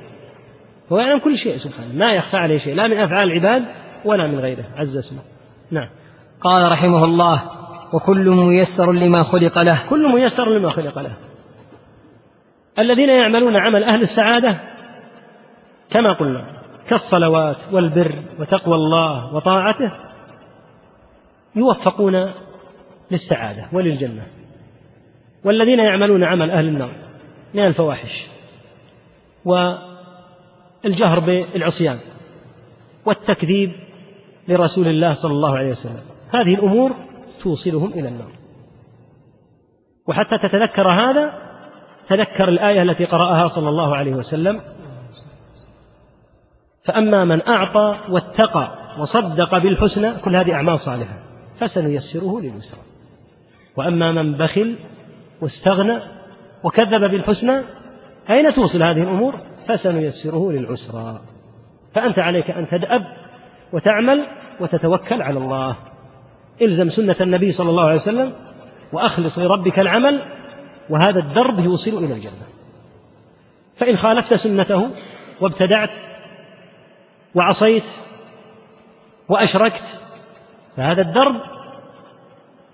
هو يعلم كل شيء سبحانه ما يخفى عليه شيء لا من أفعال العباد ولا من غيره عز اسمه. نعم. قال رحمه الله وكل ميسر لما خلق له. كل ميسر لما خلق له. الذين يعملون عمل أهل السعادة كما قلنا كالصلوات والبر وتقوى الله وطاعته يوفقون للسعادة وللجنة. والذين يعملون عمل أهل النار من الفواحش والجهر بالعصيان والتكذيب لرسول الله صلى الله عليه وسلم. هذه الأمور توصلهم إلى النار. وحتى تتذكر هذا تذكر الآية التي قرأها صلى الله عليه وسلم. فأما من أعطى واتقى وصدق بالحسنى كل هذه أعمال صالحة فسنيسره لليسرى. وأما من بخل واستغنى وكذب بالحسنى أين توصل هذه الأمور؟ فسنيسره للعسرى. فأنت عليك أن تدأب وتعمل وتتوكل على الله. إلزم سنة النبي صلى الله عليه وسلم وأخلص لربك العمل وهذا الدرب يوصل إلى الجنة. فإن خالفت سنته وابتدعت وعصيت وأشركت فهذا الدرب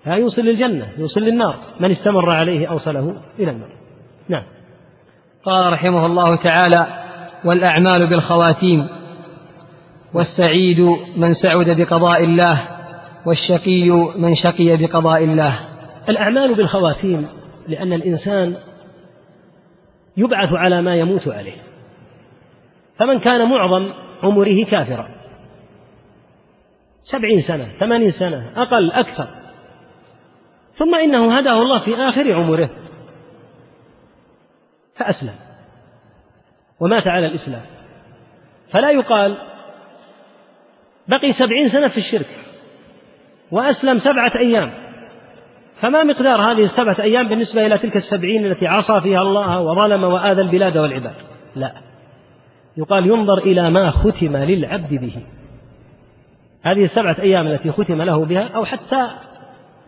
لا يوصل للجنة يوصل للنار. من استمر عليه أوصله إلى النار. نعم. قال رحمه الله تعالى والأعمال بالخواتيم والسعيد من سعد بقضاء الله والشقي من شقي بقضاء الله. الأعمال بالخواتيم لأن الإنسان يبعث على ما يموت عليه. فمن كان معظم عمره كافرا. سبعين سنة ثمانين سنة أقل أكثر. ثم إنه هداه الله في آخر عمره. فأسلم. ومات على الإسلام. فلا يقال بقي سبعين سنة في الشرك. وأسلم سبعة أيام. فما مقدار هذه السبعة أيام بالنسبة إلى تلك السبعين التي عصى فيها الله وظلم وآذى البلاد والعباد؟ لا. يقال ينظر إلى ما ختم للعبد به. هذه السبعة أيام التي ختم له بها أو حتى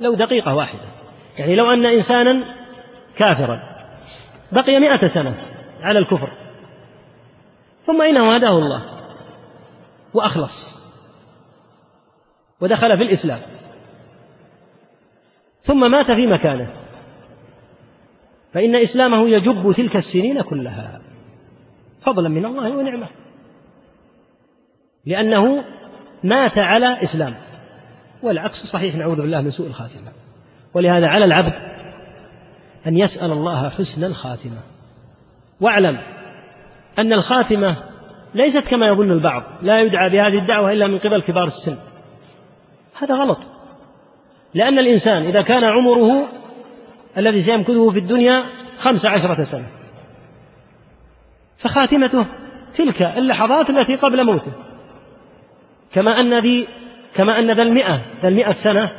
لو دقيقة واحدة. يعني لو أن إنسانا كافرا بقي مئة سنة على الكفر. ثم إنه هداه الله وأخلص ودخل في الإسلام. ثم مات في مكانه. فإن إسلامه يجب تلك السنين كلها. فضلا من الله ونعمة. لأنه مات على إسلام. والعكس صحيح نعوذ بالله من سوء الخاتمة. ولهذا على العبد أن يسأل الله حسن الخاتمة. واعلم أن الخاتمة ليست كما يظن البعض لا يدعى بهذه الدعوة إلا من قبل كبار السن. هذا غلط. لأن الإنسان إذا كان عمره الذي سيمكثه في الدنيا خمس عشرة سنة فخاتمته تلك اللحظات التي قبل موته. كما أن ذي كما أن ذا المئة ذا المئة سنة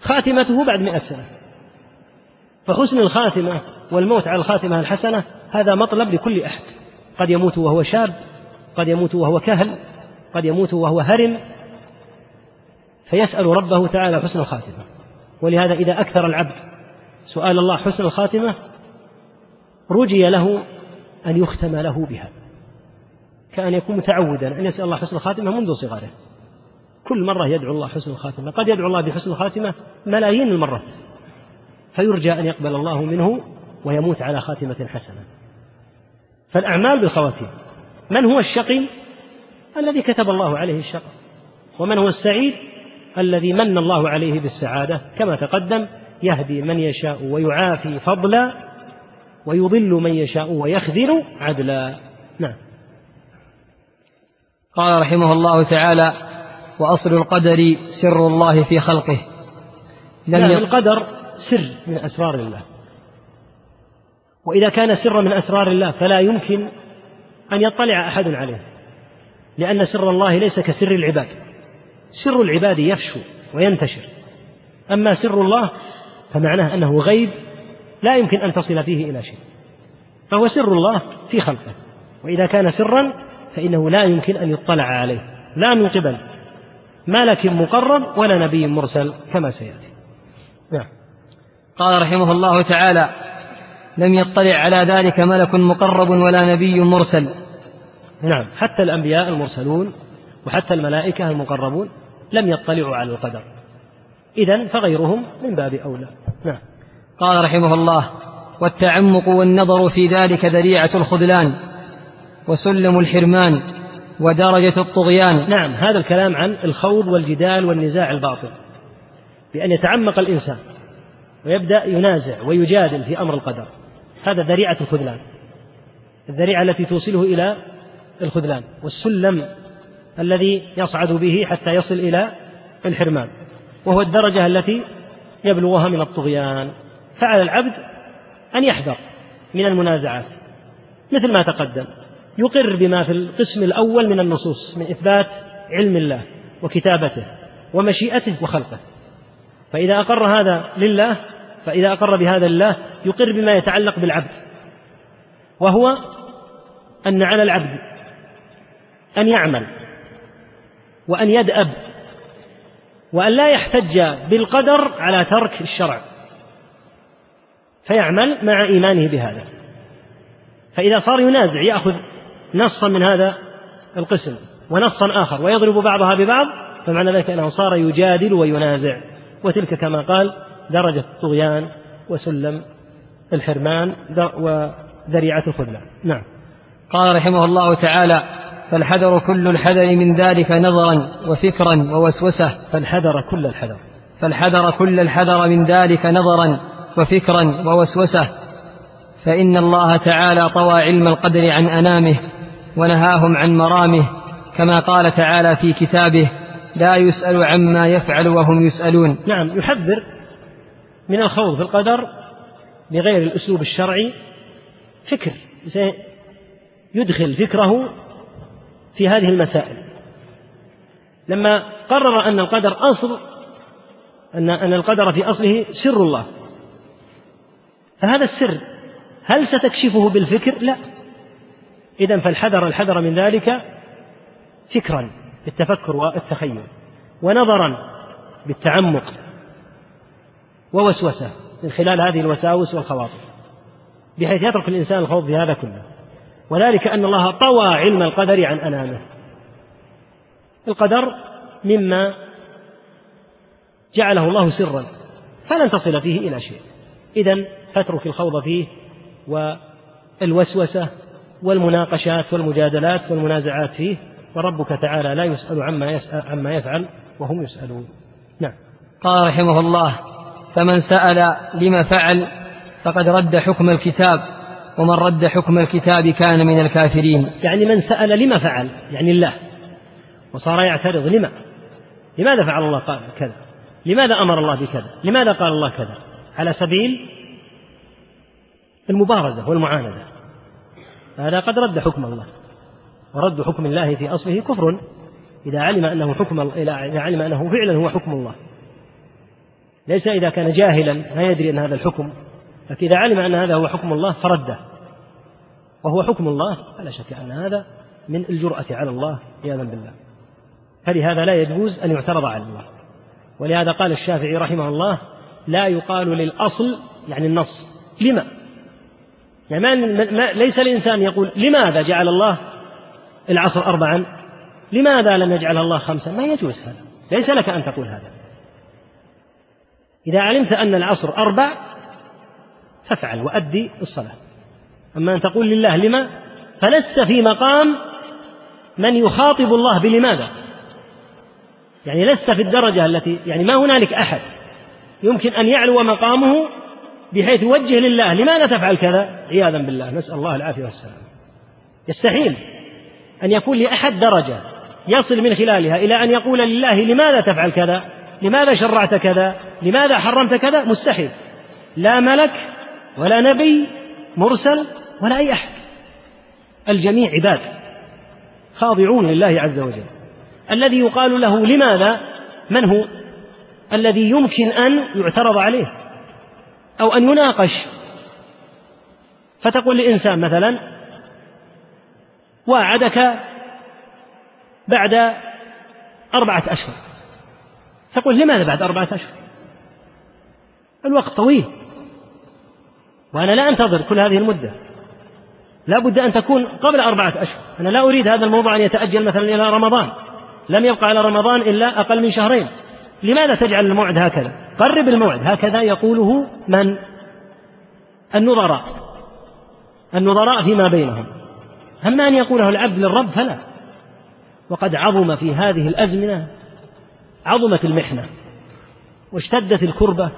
خاتمته بعد مئة سنة. فحسن الخاتمة والموت على الخاتمة الحسنة هذا مطلب لكل أحد. قد يموت وهو شاب قد يموت وهو كهل قد يموت وهو هرم. فيسأل ربه تعالى حسن الخاتمة. ولهذا إذا أكثر العبد سؤال الله حسن الخاتمة رجي له أن يختم له بها. كأن يكون متعودا أن يسأل الله حسن الخاتمة منذ صغره. كل مرة يدعو الله حسن الخاتمة. قد يدعو الله بحسن الخاتمة ملايين المرات. فيرجى أن يقبل الله منه ويموت على خاتمة حسنة. فالأعمال بالخواتيم من هو الشقي؟ الذي كتب الله عليه الشقاء ومن هو السعيد؟ الذي من الله عليه بالسعادة. كما تقدم يهدي من يشاء ويعافي فضلا ويضل من يشاء ويخذل عدلا. نعم. قال رحمه الله تعالى وأصل القدر سر الله في خلقه. لم نعم القدر سر من أسرار الله. وإذا كان سرا من أسرار الله فلا يمكن أن يطلع أحد عليه لأن سر الله ليس كسر العباد. سر العباد يفشو وينتشر. أما سر الله فمعناه أنه غيب لا يمكن أن تصل فيه إلى شيء. فهو سر الله في خلقه. وإذا كان سرا فإنه لا يمكن أن يطلع عليه لا من قبل ملك مقرب ولا نبي مرسل كما سيأتي. نعم. قال رحمه الله تعالى لم يطلع على ذلك ملك مقرب ولا نبي مرسل. نعم. حتى الأنبياء المرسلون وحتى الملائكة المقربون لم يطلعوا على القدر. إذا فغيرهم من باب أولى. نعم. قال رحمه الله والتعمق والنظر في ذلك ذريعة الخذلان وسلم الحرمان. ودرجة الطغيان. نعم هذا الكلام عن الخوض والجدال والنزاع الباطل. بأن يتعمق الإنسان ويبدأ ينازع ويجادل في أمر القدر. هذا ذريعة الخذلان. الذريعة التي توصله إلى الخذلان. والسلم الذي يصعد به حتى يصل إلى الحرمان. وهو الدرجة التي يبلغها من الطغيان. فعلى العبد أن يحذر من المنازعات. مثل ما تقدم. يقر بما في القسم الأول من النصوص من إثبات علم الله وكتابته ومشيئته وخلقه. فإذا أقر هذا لله فإذا أقر بهذا لله يقر بما يتعلق بالعبد. وهو أن على العبد أن يعمل وأن يدأب وأن لا يحتج بالقدر على ترك الشرع. فيعمل مع إيمانه بهذا. فإذا صار ينازع يأخذ نصا من هذا القسم ونصا آخر ويضرب بعضها ببعض فمعنى ذلك أنه صار يجادل وينازع. وتلك كما قال درجة الطغيان وسلم الحرمان وذريعة الخذلان نعم. قال رحمه الله تعالى فالحذر كل الحذر من ذلك نظرا وفكرا ووسوسة. فالحذر كل الحذر. فالحذر كل الحذر من ذلك نظرا وفكرا ووسوسة. فإن الله تعالى طوى علم القدر عن أنامه ونهاهم عن مرامه كما قال تعالى في كتابه لا يسأل عما يفعل وهم يسألون. نعم يحذر من الخوض في القدر بغير الأسلوب الشرعي فكر يدخل فكره في هذه المسائل. لما قرر أن القدر أصل أن أن القدر في أصله سر الله فهذا السر هل ستكشفه بالفكر؟ لا. إذا فالحذر الحذر من ذلك فكرا بالتفكر والتخيل ونظرا بالتعمق ووسوسة من خلال هذه الوساوس والخواطر بحيث يترك الإنسان الخوض في هذا كله. وذلك أن الله طوى علم القدر عن أنامه. القدر مما جعله الله سرا فلن تصل فيه إلى شيء. إذا فاترك الخوض فيه والوسوسة والمناقشات والمجادلات والمنازعات فيه وربك تعالى لا يسأل عما يسأل عما يفعل وهم يسألون. نعم. قال رحمه الله فمن سأل لما فعل فقد رد حكم الكتاب ومن رد حكم الكتاب كان من الكافرين. يعني من سأل لما فعل يعني الله. وصار يعترض لما؟ لماذا فعل الله كذا؟ لماذا أمر الله بكذا؟ لماذا قال الله كذا؟ على سبيل المبارزة والمعاندة. هذا قد رد حكم الله. ورد حكم الله في أصله كفر إذا علم أنه حكم إذا علم أنه فعلا هو حكم الله. ليس إذا كان جاهلا لا يدري أن هذا الحكم. لكن إذا علم أن هذا هو حكم الله فرده. وهو حكم الله فلا شك أن هذا من الجرأة على الله عياذا بالله. فلهذا لا يجوز أن يعترض على الله. ولهذا قال الشافعي رحمه الله لا يقال للأصل يعني النص. لما؟ يعني ما ما ليس الإنسان يقول لماذا جعل الله العصر أربعا؟ لماذا لم يجعل الله خمسا؟ ما يجوز هذا. ليس لك أن تقول هذا. إذا علمت أن العصر أربع فافعل وأدي الصلاة. أما أن تقول لله لما فلست في مقام من يخاطب الله بلماذا؟ يعني لست في الدرجة التي يعني ما هنالك أحد يمكن أن يعلو مقامه بحيث يوجه لله لماذا تفعل كذا؟ عياذا بالله نسأل الله العافية والسلام. يستحيل أن يكون لأحد درجة يصل من خلالها إلى أن يقول لله لماذا تفعل كذا؟ لماذا شرعت كذا؟ لماذا حرمت كذا؟ مستحيل. لا ملك ولا نبي مرسل ولا أي أحد. الجميع عباد خاضعون لله عز وجل. الذي يقال له لماذا؟ من هو؟ الذي يمكن أن يعترض عليه. أو أن يناقش. فتقول لإنسان مثلا واعدك بعد أربعة أشهر. تقول لماذا بعد أربعة أشهر؟ الوقت طويل. وأنا لا أنتظر كل هذه المدة. لا بد أن تكون قبل أربعة أشهر. أنا لا أريد هذا الموضوع أن يتأجل مثلا إلى رمضان. لم يبقى على رمضان إلا أقل من شهرين. لماذا تجعل الموعد هكذا؟ قرب الموعد هكذا يقوله من؟ النظراء. النظراء فيما بينهم. أما أن يقوله العبد للرب فلا. وقد عظم في هذه الأزمنة عظمت المحنة واشتدت الكربة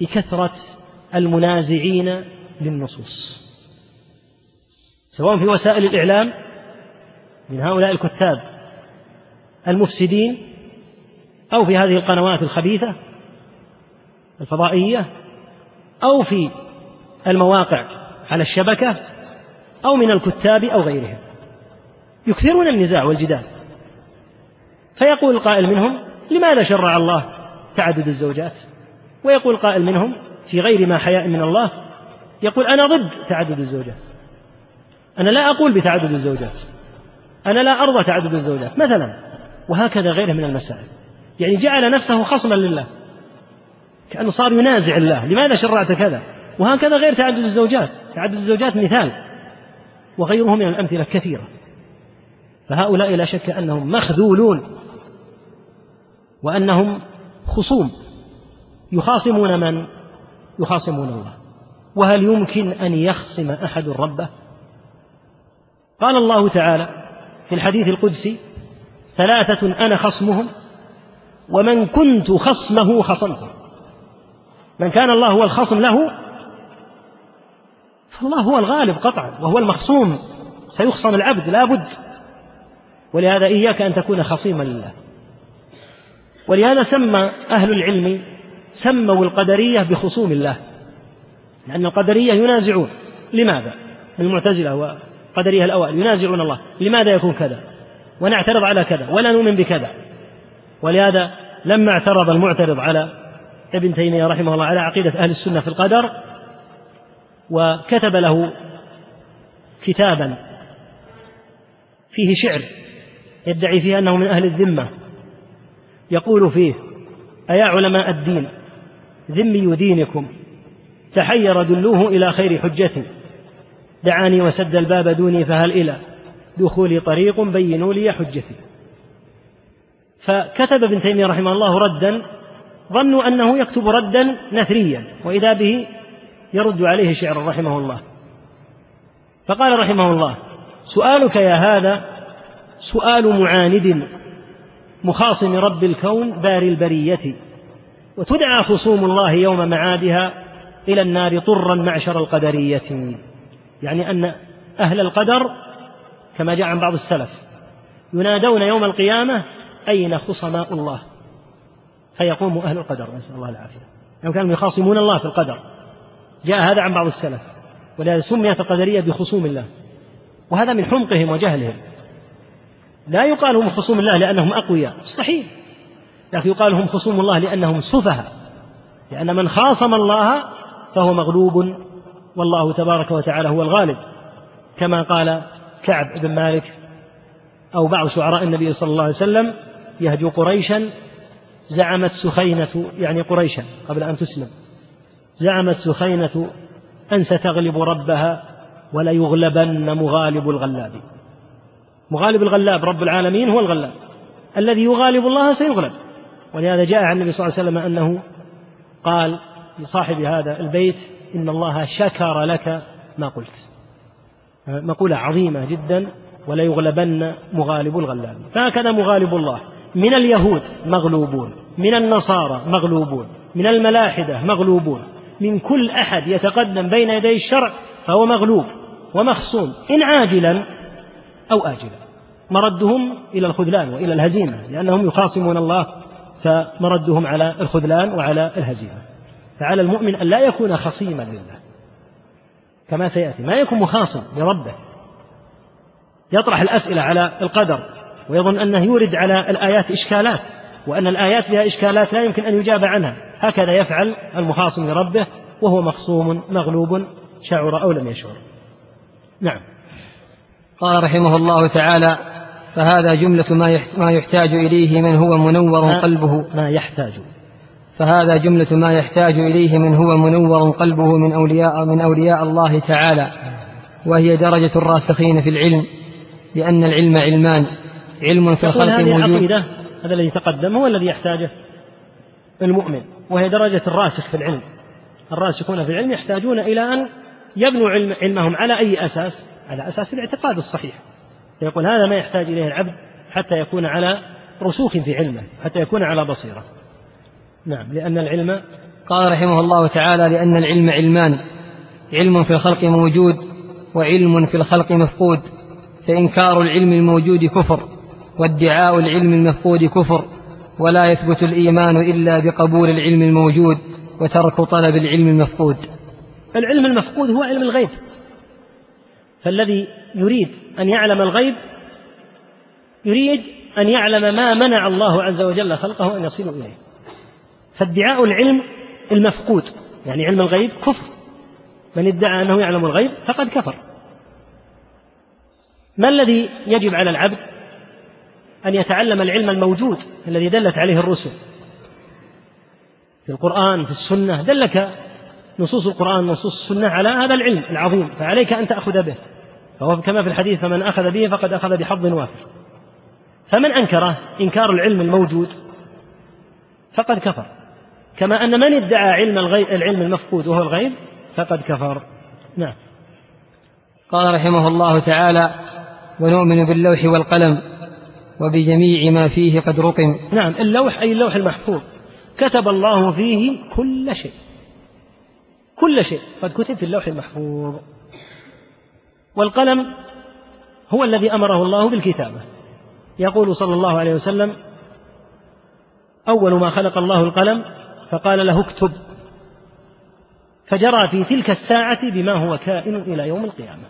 بكثرة المنازعين للنصوص. سواء في وسائل الإعلام من هؤلاء الكتاب المفسدين أو في هذه القنوات الخبيثة الفضائية أو في المواقع على الشبكة أو من الكتاب أو غيرهم يكثرون النزاع والجدال. فيقول القائل منهم لماذا شرع الله تعدد الزوجات؟ ويقول قائل منهم في غير ما حياء من الله. يقول أنا ضد تعدد الزوجات. أنا لا أقول بتعدد الزوجات. أنا لا أرضى تعدد الزوجات مثلا. وهكذا غيره من المسائل. يعني جعل نفسه خصما لله. كأنه صار ينازع الله. لماذا شرعت كذا؟ وهكذا غير تعدد الزوجات. تعدد الزوجات مثال. وغيره من الأمثلة كثيرة. فهؤلاء لا شك أنهم مخذولون. وأنهم خصوم. يخاصمون من؟ يخاصمون الله. وهل يمكن أن يخصم أحد ربه؟ قال الله تعالى في الحديث القدسي ثلاثة أنا خصمهم. ومن كنت خصمه خصمته. من كان الله هو الخصم له فالله هو الغالب قطعا وهو المخصوم. سيخصم العبد لا بد. ولهذا إياك أن تكون خصيما لله. ولهذا سمى أهل العلم سموا القدرية بخصوم الله. لأن القدرية ينازعون. لماذا؟ المعتزلة والقدرية الأوائل ينازعون الله. لماذا يكون كذا؟ ونعترض على كذا. ولا نؤمن بكذا. ولهذا لما اعترض المعترض على ابن تيمية رحمه الله على عقيدة أهل السنة في القدر وكتب له كتابا فيه شعر يدعي فيه أنه من أهل الذمة يقول فيه أيا علماء الدين ذمي دينكم تحير دلوه إلى خير حجة دعاني وسد الباب دوني فهل إلى دخولي طريق بينوا لي حجتي فكتب ابن تيمية رحمه الله ردا ظنوا أنه يكتب ردا نثريا وإذا به يرد عليه شعرا رحمه الله. فقال رحمه الله سؤالك يا هذا سؤال معاند مخاصم رب الكون باري البرية وتدعى خصوم الله يوم معادها إلى النار طرا معشر القدرية. يعني أن أهل القدر كما جاء عن بعض السلف ينادون يوم القيامة أين خصماء الله؟ فيقوم أهل القدر نسأل الله العافية. يعني كانوا يخاصمون الله في القدر. جاء هذا عن بعض السلف. ولهذا سميت القدرية بخصوم الله. وهذا من حمقهم وجهلهم. لا يقال هم خصوم الله لأنهم أقوياء. مستحيل لكن يقال هم خصوم الله لأنهم سفهاء. لأن من خاصم الله فهو مغلوب والله تبارك وتعالى هو الغالب. كما قال كعب بن مالك أو بعض شعراء النبي صلى الله عليه وسلم يهجو قريشا زعمت سخينة يعني قريشا قبل أن تسلم زعمت سخينة أن ستغلب ربها ولا يغلبن مغالب الغلاب. مغالب الغلاب رب العالمين هو الغلاب. الذي يغالب الله سيغلب. ولهذا جاء عن النبي صلى الله عليه وسلم أنه قال لصاحب هذا البيت إن الله شكر لك ما قلت. مقولة عظيمة جدا ولا يغلبن مغالب الغلاب. فهكذا مغالب الله. من اليهود مغلوبون من النصارى مغلوبون من الملاحدة مغلوبون. من كل أحد يتقدم بين يدي الشرع فهو مغلوب ومخصوم إن عاجلا أو آجلا. مردهم إلى الخذلان وإلى الهزيمة لأنهم يخاصمون الله فمردهم على الخذلان وعلى الهزيمة. فعلى المؤمن أن لا يكون خصيما لله كما سيأتي. ما يكون مخاصم لربه. يطرح الأسئلة على القدر ويظن أنه يورد على الآيات إشكالات وأن الآيات فيها إشكالات لا يمكن أن يجاب عنها. هكذا يفعل المخاصم لربه وهو مخصوم مغلوب شعر أو لم يشعر. نعم. قال رحمه الله تعالى فهذا جملة ما يحتاج إليه من هو منور قلبه. ما يحتاج. فهذا جملة ما يحتاج إليه من هو منور قلبه من أولياء من أولياء الله تعالى. وهي درجة الراسخين في العلم لأن العلم علمان. علم في الخلق موجود هذا الذي تقدم هو الذي يحتاجه المؤمن وهي درجة الراسخ في العلم. الراسخون في العلم يحتاجون إلى أن يبنوا علم علمهم على أي أساس؟ على أساس الاعتقاد الصحيح. فيقول هذا ما يحتاج إليه العبد حتى يكون على رسوخ في علمه حتى يكون على بصيرة. نعم لأن العلم قال رحمه الله تعالى لأن العلم علمان علم في الخلق موجود وعلم في الخلق مفقود فإنكار العلم الموجود كفر. وادعاء العلم المفقود كفر ولا يثبت الإيمان إلا بقبول العلم الموجود وترك طلب العلم المفقود. العلم المفقود هو علم الغيب. فالذي يريد أن يعلم الغيب يريد أن يعلم ما منع الله عز وجل خلقه أن يصلوا إليه. فادعاء العلم المفقود يعني علم الغيب كفر. من ادعى أنه يعلم الغيب فقد كفر. ما الذي يجب على العبد أن يتعلم العلم الموجود الذي دلت عليه الرسل. في القرآن في السنة دلك نصوص القرآن نصوص السنة على هذا العلم العظيم فعليك أن تأخذ به. فهو كما في الحديث فمن أخذ به فقد أخذ بحظ وافر. فمن أنكره إنكار العلم الموجود فقد كفر. كما أن من ادعى علم الغيب العلم المفقود وهو الغيب فقد كفر. نعم. قال رحمه الله تعالى ونؤمن باللوح والقلم وبجميع ما فيه قد رقم. نعم اللوح أي اللوح المحفوظ. كتب الله فيه كل شيء. كل شيء. قد كتب في اللوح المحفوظ. والقلم هو الذي أمره الله بالكتابة. يقول صلى الله عليه وسلم أول ما خلق الله القلم فقال له اكتب. فجرى في تلك الساعة بما هو كائن إلى يوم القيامة.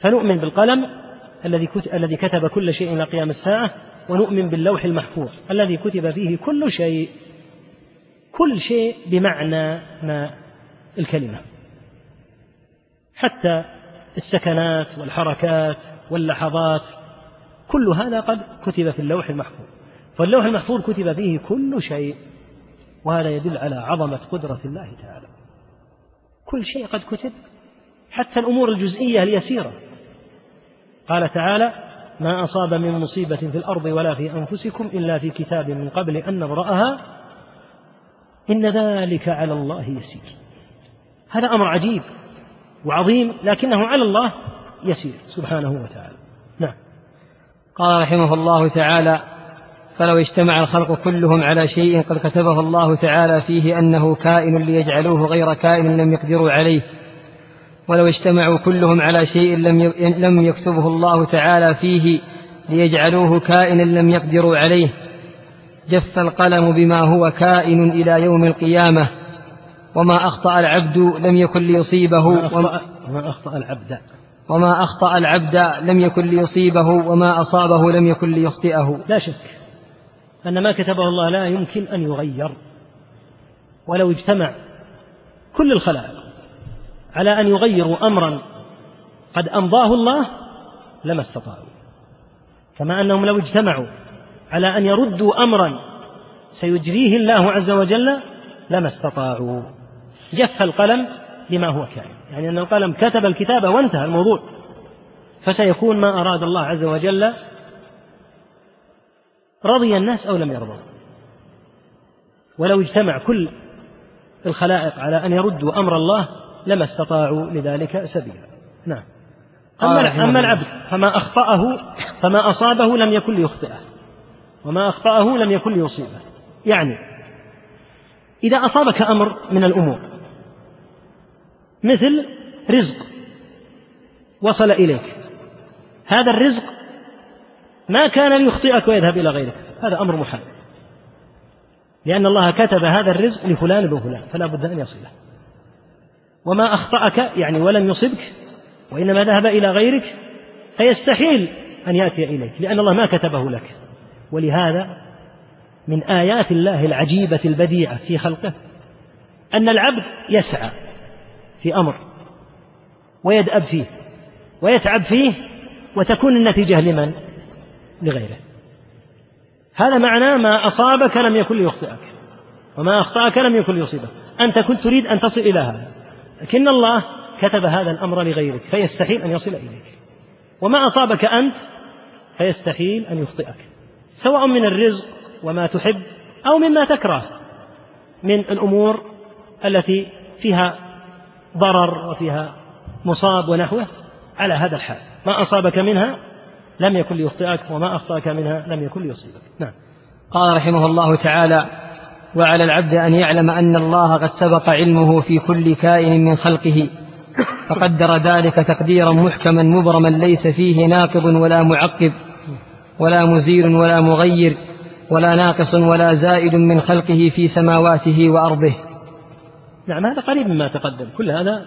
فنؤمن بالقلم الذي الذي كتب كل شيء إلى قيام الساعة ونؤمن باللوح المحفوظ الذي كتب فيه كل شيء كل شيء بمعنى ما الكلمة. حتى السكنات والحركات واللحظات كل هذا قد كتب في اللوح المحفوظ. فاللوح المحفوظ كتب فيه كل شيء وهذا يدل على عظمة قدرة الله تعالى. كل شيء قد كتب حتى الأمور الجزئية اليسيرة. قال تعالى ما أصاب من مصيبة في الأرض ولا في أنفسكم إلا في كتاب من قبل أن نبرأها إن ذلك على الله يسير. هذا أمر عجيب وعظيم لكنه على الله يسير سبحانه وتعالى. نعم. قال رحمه الله تعالى فلو اجتمع الخلق كلهم على شيء قد كتبه الله تعالى فيه أنه كائن ليجعلوه غير كائن لم يقدروا عليه ولو اجتمعوا كلهم على شيء لم لم يكتبه الله تعالى فيه ليجعلوه كائنا لم يقدروا عليه جف القلم بما هو كائن إلى يوم القيامة وما أخطأ العبد لم يكن ليصيبه وما أخطأ العبد. وما أخطأ العبد لم يكن ليصيبه وما أصابه لم يكن ليخطئه. لا شك أن ما كتبه الله لا يمكن أن يغير. ولو اجتمع كل الخلائق على أن يغيروا أمرا. قد أمضاه الله لما استطاعوا. كما أنهم لو اجتمعوا على أن يردوا أمرا سيجريه الله عز وجل لما استطاعوا. جف القلم بما هو كائن يعني أن القلم كتب الكتابة وانتهى الموضوع. فسيكون ما أراد الله عز وجل رضي الناس أو لم يرضوا ولو اجتمع كل الخلائق على أن يردوا أمر الله لما استطاعوا لذلك سبيلا. نعم. أما, أما العبد فما أخطأه فما أصابه لم يكن ليخطئه وما أخطأه لم يكن ليصيبه. يعني إذا أصابك أمر من الأمور مثل رزق وصل إليك. هذا الرزق ما كان ليخطئك ويذهب إلى غيرك. هذا أمر محال. لأن الله كتب هذا الرزق لفلان بن فلان فلا بد أن يصله. وما أخطأك يعني ولم يصبك وإنما ذهب إلى غيرك فيستحيل أن يأتي إليك لأن الله ما كتبه لك. ولهذا من آيات الله العجيبة البديعة في خلقه أن العبد يسعى في أمر ويدأب فيه ويتعب فيه وتكون النتيجة لمن؟ لغيره. هذا معناه ما أصابك لم يكن ليخطئك وما أخطأك لم يكن ليصيبك. أنت كنت تريد أن تصل إلى هذا. لكن الله كتب هذا الأمر لغيرك فيستحيل أن يصل إليك. وما أصابك أنت فيستحيل أن يخطئك. سواء من الرزق وما تحب أو مما تكره من الأمور التي فيها ضرر وفيها مصاب ونحوه على هذا الحال. ما أصابك منها لم يكن ليخطئك وما أخطأك منها لم يكن ليصيبك. نعم. قال رحمه الله تعالى وعلى العبد أن يعلم أن الله قد سبق علمه في كل كائن من خلقه فقدر ذلك تقديرا محكما مبرما ليس فيه ناقض ولا معقب ولا مزيل ولا مغير ولا ناقص ولا زائد من خلقه في سماواته وأرضه. نعم هذا قريب مما تقدم. كل هذا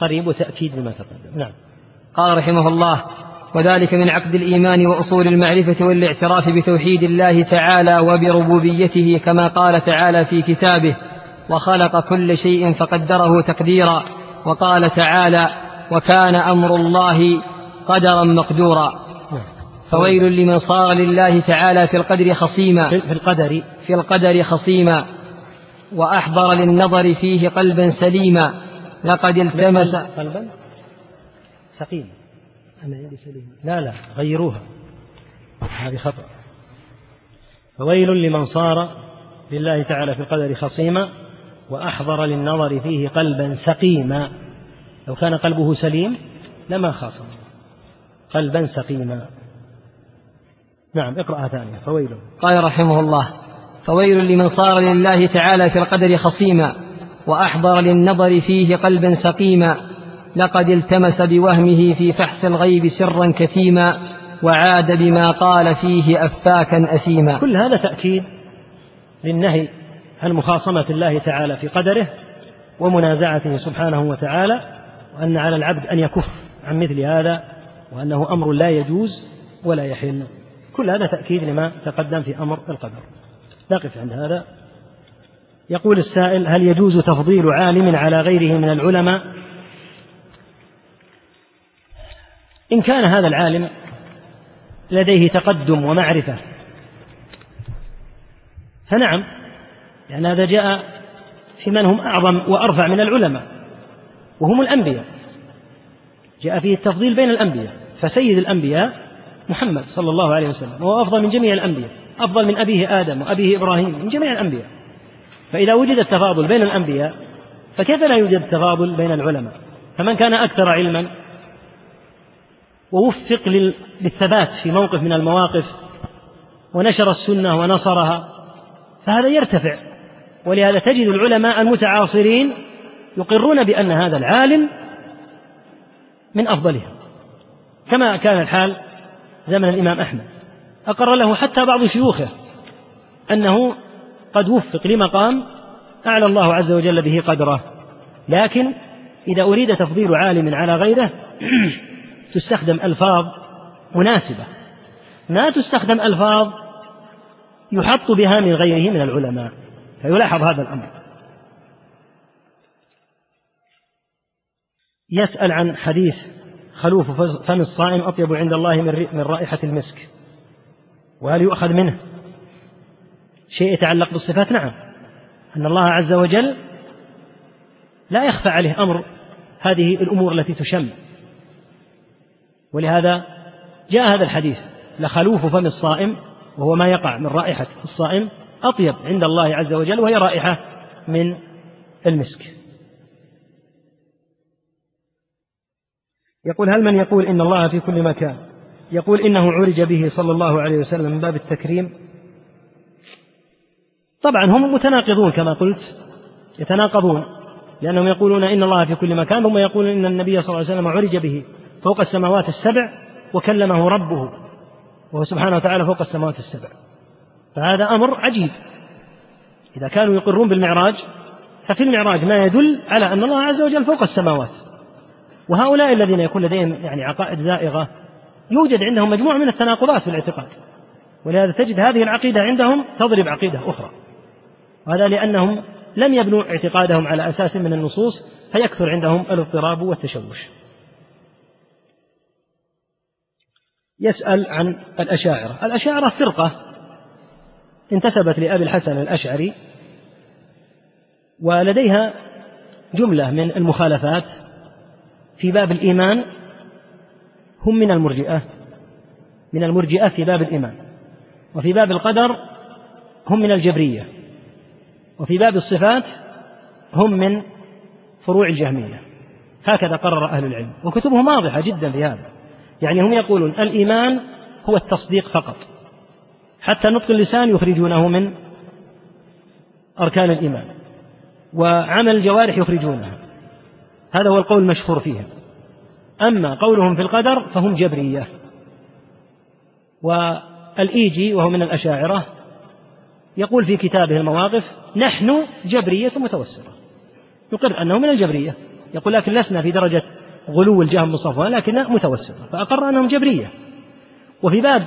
قريب وتأكيد مما تقدم. نعم. قال رحمه الله وذلك من عقد الإيمان وأصول المعرفة والاعتراف بتوحيد الله تعالى وبربوبيته كما قال تعالى في كتابه وخلق كل شيء فقدره تقديرا وقال تعالى وكان أمر الله قدرا مقدورا فويل لمن صار لله تعالى في القدر خصيما. في القدر. في القدر خصيما. وأحضر للنظر فيه قلبا سليما. لقد التمس قلبا سقيما. أنا يدي سليما لا لا غيروها. هذه خطأ. فويل لمن صار لله تعالى في القدر خصيما وأحضر للنظر فيه قلبا سقيما. لو كان قلبه سليم لما خاصم. قلبا سقيما. نعم اقرأها ثانية. فويل. قال رحمه الله فويل لمن صار لله تعالى في القدر خصيما وأحضر للنظر فيه قلبا سقيما. لقد التمس بوهمه في فحص الغيب سرا كتيما وعاد بما قال فيه أفاكا أثيما. كل هذا تأكيد للنهي عن مخاصمة الله تعالى في قدره ومنازعته سبحانه وتعالى وأن على العبد أن يكف عن مثل هذا وأنه أمر لا يجوز ولا يحل. كل هذا تأكيد لما تقدم في أمر القدر. نقف عند هذا. يقول السائل هل يجوز تفضيل عالم على غيره من العلماء إن كان هذا العالم لديه تقدم ومعرفة. فنعم لأن يعني هذا جاء في من هم أعظم وأرفع من العلماء وهم الأنبياء. جاء فيه التفضيل بين الأنبياء فسيد الأنبياء محمد صلى الله عليه وسلم وهو أفضل من جميع الأنبياء أفضل من أبيه آدم وأبيه إبراهيم من جميع الأنبياء. فإذا وجد التفاضل بين الأنبياء فكيف لا يوجد تفاضل بين العلماء؟ فمن كان أكثر علما ووفق للثبات في موقف من المواقف ونشر السنة ونصرها فهذا يرتفع. ولهذا تجد العلماء المتعاصرين يقرون بأن هذا العالم من أفضلهم. كما كان الحال زمن الإمام أحمد. أقر له حتى بعض شيوخه أنه قد وفق لمقام أعلى الله عز وجل به قدره. لكن إذا أريد تفضيل عالم على غيره تستخدم ألفاظ مناسبة. ما تستخدم ألفاظ يحط بها من غيره من العلماء فيلاحظ هذا الأمر. يسأل عن حديث خلوف فم الصائم أطيب عند الله من رائحة المسك. وهل يؤخذ منه؟ شيء يتعلق بالصفات؟ نعم. أن الله عز وجل لا يخفى عليه أمر هذه الأمور التي تشم. ولهذا جاء هذا الحديث لخلوف فم الصائم وهو ما يقع من رائحة الصائم أطيب عند الله عز وجل وهي رائحة من المسك. يقول هل من يقول إن الله في كل مكان؟ يقول إنه عرج به صلى الله عليه وسلم من باب التكريم. طبعا هم متناقضون كما قلت يتناقضون لأنهم يقولون إن الله في كل مكان ثم يقولون إن النبي صلى الله عليه وسلم عرج به. فوق السماوات السبع وكلمه ربه وهو سبحانه وتعالى فوق السماوات السبع. فهذا أمر عجيب. إذا كانوا يقرون بالمعراج ففي المعراج ما يدل على أن الله عز وجل فوق السماوات. وهؤلاء الذين يكون لديهم يعني عقائد زائغة يوجد عندهم مجموعة من التناقضات في الاعتقاد. ولهذا تجد هذه العقيدة عندهم تضرب عقيدة أخرى. وهذا لأنهم لم يبنوا اعتقادهم على أساس من النصوص فيكثر عندهم الاضطراب والتشوش. يسأل عن الأشاعرة. الأشاعرة فرقة. انتسبت لأبي الحسن الأشعري ولديها جملة من المخالفات في باب الإيمان. هم من المرجئة من المرجئة في باب الإيمان. وفي باب القدر هم من الجبرية. وفي باب الصفات هم من فروع الجهمية. هكذا قرر أهل العلم. وكتبهم واضحة جدا في هذا. يعني هم يقولون الإيمان هو التصديق فقط. حتى نطق اللسان يخرجونه من أركان الإيمان. وعمل الجوارح يخرجونها. هذا هو القول المشهور فيهم أما قولهم في القدر فهم جبرية. والإيجي وهو من الأشاعرة يقول في كتابه المواقف نحن جبرية متوسطة. يقر أنه من الجبرية. يقول لكن لسنا في درجة غلو الجهم بالصفوان لكنها متوسطة فأقر أنهم جبرية. وفي باب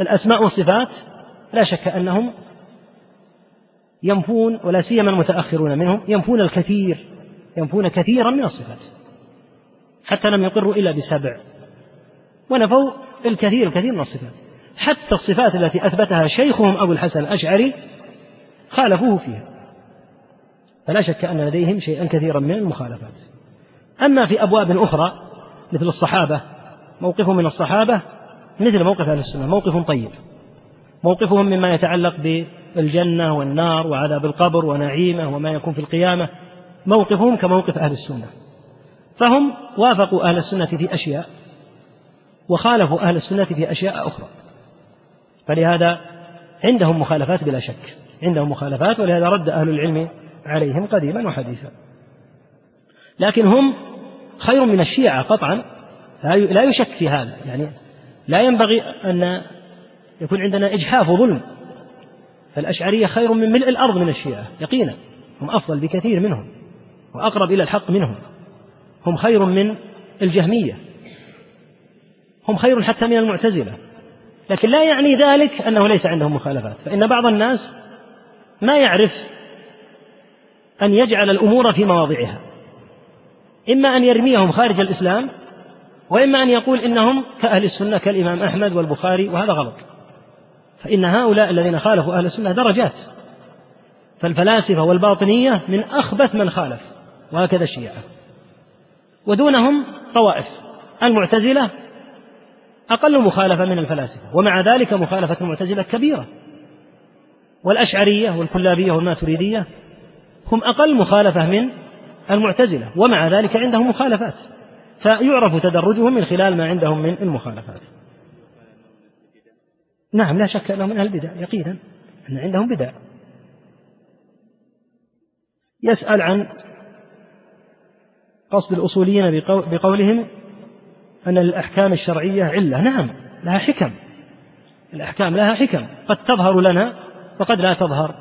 الأسماء والصفات لا شك أنهم ينفون ولا سيما المتأخرون منهم ينفون الكثير ينفون كثيرا من الصفات حتى لم يقروا إلا بسبع. ونفوا الكثير الكثير من الصفات. حتى الصفات التي أثبتها شيخهم أبو الحسن الأشعري خالفوه فيها. فلا شك أن لديهم شيئا كثيرا من المخالفات. أما في أبواب أخرى مثل الصحابة موقفهم من الصحابة مثل موقف أهل السنة موقف طيب. موقفهم مما يتعلق بالجنة والنار وعذاب القبر ونعيمه وما يكون في القيامة موقفهم كموقف أهل السنة. فهم وافقوا أهل السنة في أشياء وخالفوا أهل السنة في أشياء أخرى. فلهذا عندهم مخالفات بلا شك. عندهم مخالفات ولهذا رد أهل العلم عليهم قديما وحديثا. لكن هم خير من الشيعة قطعا. لا يشك في هذا. يعني لا ينبغي أن يكون عندنا إجحاف وظلم. فالأشعرية خير من ملء الأرض من الشيعة يقينا. هم أفضل بكثير منهم وأقرب إلى الحق منهم. هم خير من الجهمية. هم خير حتى من المعتزلة. لكن لا يعني ذلك أنه ليس عندهم مخالفات. فإن بعض الناس ما يعرف أن يجعل الأمور في مواضعها. إما أن يرميهم خارج الإسلام وإما أن يقول إنهم كأهل السنة كالإمام أحمد والبخاري وهذا غلط. فإن هؤلاء الذين خالفوا أهل السنة درجات. فالفلاسفة والباطنية من أخبث من خالف وهكذا الشيعة. ودونهم طوائف. المعتزلة أقل مخالفة من الفلاسفة ومع ذلك مخالفة المعتزلة كبيرة. والأشعرية والكلابية والماتريدية هم أقل مخالفة من المعتزلة ومع ذلك عندهم مخالفات. فيعرف تدرجهم من خلال ما عندهم من المخالفات. نعم لا شك أنهم من أهل البدع يقينا أن عندهم بدع. يسأل عن قصد الأصوليين بقولهم أن الأحكام الشرعية علة. نعم لها حكم. الأحكام لها حكم. قد تظهر لنا وقد لا تظهر.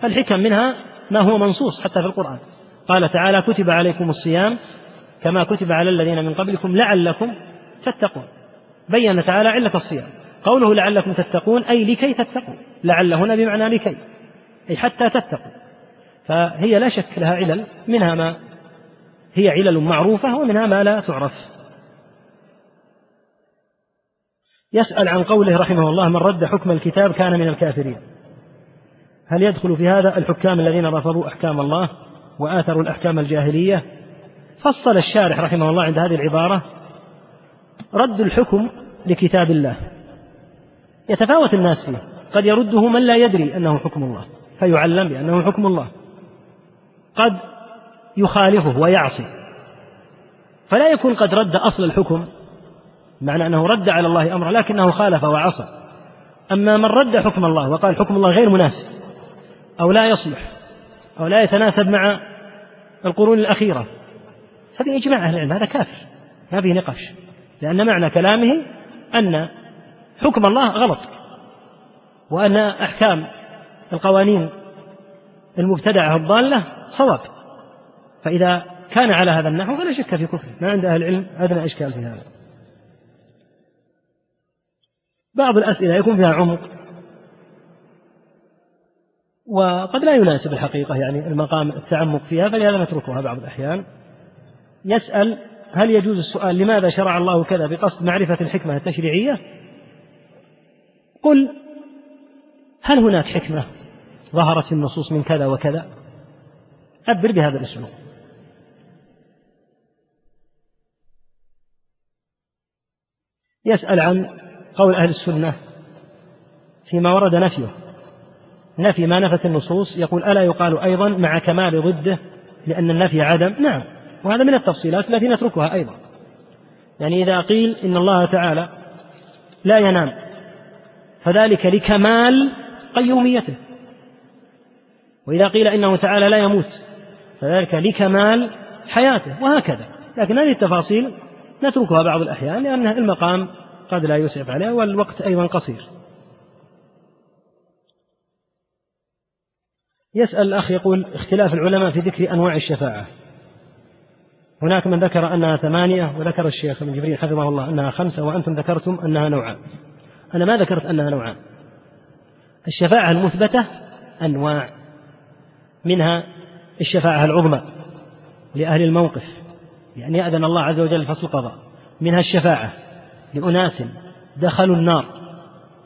فالحكم منها ما هو منصوص حتى في القرآن. قال تعالى كتب عليكم الصيام كما كتب على الذين من قبلكم لعلكم تتقون. بين تعالى علة الصيام. قوله لعلكم تتقون أي لكي تتقوا لعل هنا بمعنى لكي أي حتى تتقوا فهي لا شك لها علل منها ما هي علل معروفة ومنها ما لا تعرف. يسأل عن قوله رحمه الله من رد حكم الكتاب كان من الكافرين. هل يدخل في هذا الحكام الذين رفضوا أحكام الله؟ وآثروا الأحكام الجاهلية فصل الشارح رحمه الله عند هذه العبارة رد الحكم لكتاب الله. يتفاوت الناس فيه. قد يرده من لا يدري أنه حكم الله فيعلم بأنه حكم الله. قد يخالفه ويعصي. فلا يكون قد رد أصل الحكم معنى أنه رد على الله أمره لكنه خالف وعصى. أما من رد حكم الله وقال حكم الله غير مناسب أو لا يصلح أو لا يتناسب مع القرون الأخيرة. فبإجماع أهل العلم هذا كافر ما فيه نقاش. لأن معنى كلامه أن حكم الله غلط وأن أحكام القوانين المبتدعة الضالة صواب. فإذا كان على هذا النحو فلا شك في كفره. ما عند أهل العلم أدنى إشكال في هذا. بعض الأسئلة يكون فيها عمق. وقد لا يناسب الحقيقة يعني المقام التعمق فيها فلهذا نتركها بعض الأحيان. يسأل هل يجوز السؤال لماذا شرع الله كذا بقصد معرفة الحكمة التشريعية؟ قل هل هناك حكمة ظهرت في النصوص من كذا وكذا؟ عبر بهذا الأسلوب. يسأل عن قول أهل السنة فيما ورد نفيه. نفي ما نفت النصوص يقول ألا يقال أيضا مع كمال ضده لأن النفي عدم؟ نعم وهذا من التفصيلات التي نتركها أيضا. يعني إذا قيل إن الله تعالى لا ينام فذلك لكمال قيوميته. وإذا قيل إنه تعالى لا يموت فذلك لكمال حياته وهكذا. لكن هذه التفاصيل نتركها بعض الأحيان لأن المقام قد لا يسعف عليها والوقت أيضا قصير. يسأل الأخ يقول اختلاف العلماء في ذكر أنواع الشفاعة. هناك من ذكر أنها ثمانية وذكر الشيخ ابن جبريل حفظه الله أنها خمسة وأنتم ذكرتم أنها نوعان. أنا ما ذكرت أنها نوعان. الشفاعة المثبتة أنواع. منها الشفاعة العظمى لأهل الموقف لأن يأذن الله عز وجل فصل القضاء منها الشفاعة لأناس دخلوا النار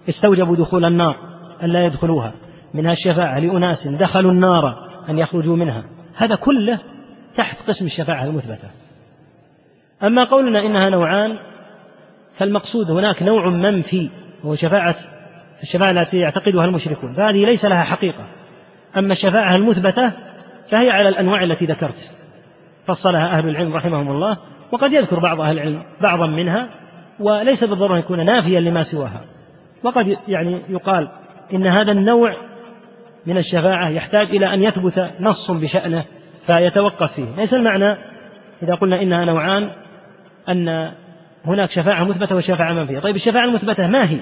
استوجبوا دخول النار أن لا يدخلوها. منها الشفاعة لأناس دخلوا النار أن يخرجوا منها. هذا كله تحت قسم الشفاعة المثبتة. أما قولنا إنها نوعان فالمقصود هناك نوع منفي وهو شفاعة الشفاعة التي يعتقدها المشركون. فهذه ليس لها حقيقة. أما الشفاعة المثبتة فهي على الأنواع التي ذكرت. فصلها أهل العلم رحمهم الله وقد يذكر بعض أهل العلم بعضا منها وليس بالضرورة أن يكون نافيا لما سواها. وقد يعني يقال إن هذا النوع من الشفاعة يحتاج إلى أن يثبت نص بشأنه فيتوقف فيه. ليس المعنى إذا قلنا إنها نوعان أن هناك شفاعة مثبتة وشفاعة منفية. طيب الشفاعة المثبتة ما هي؟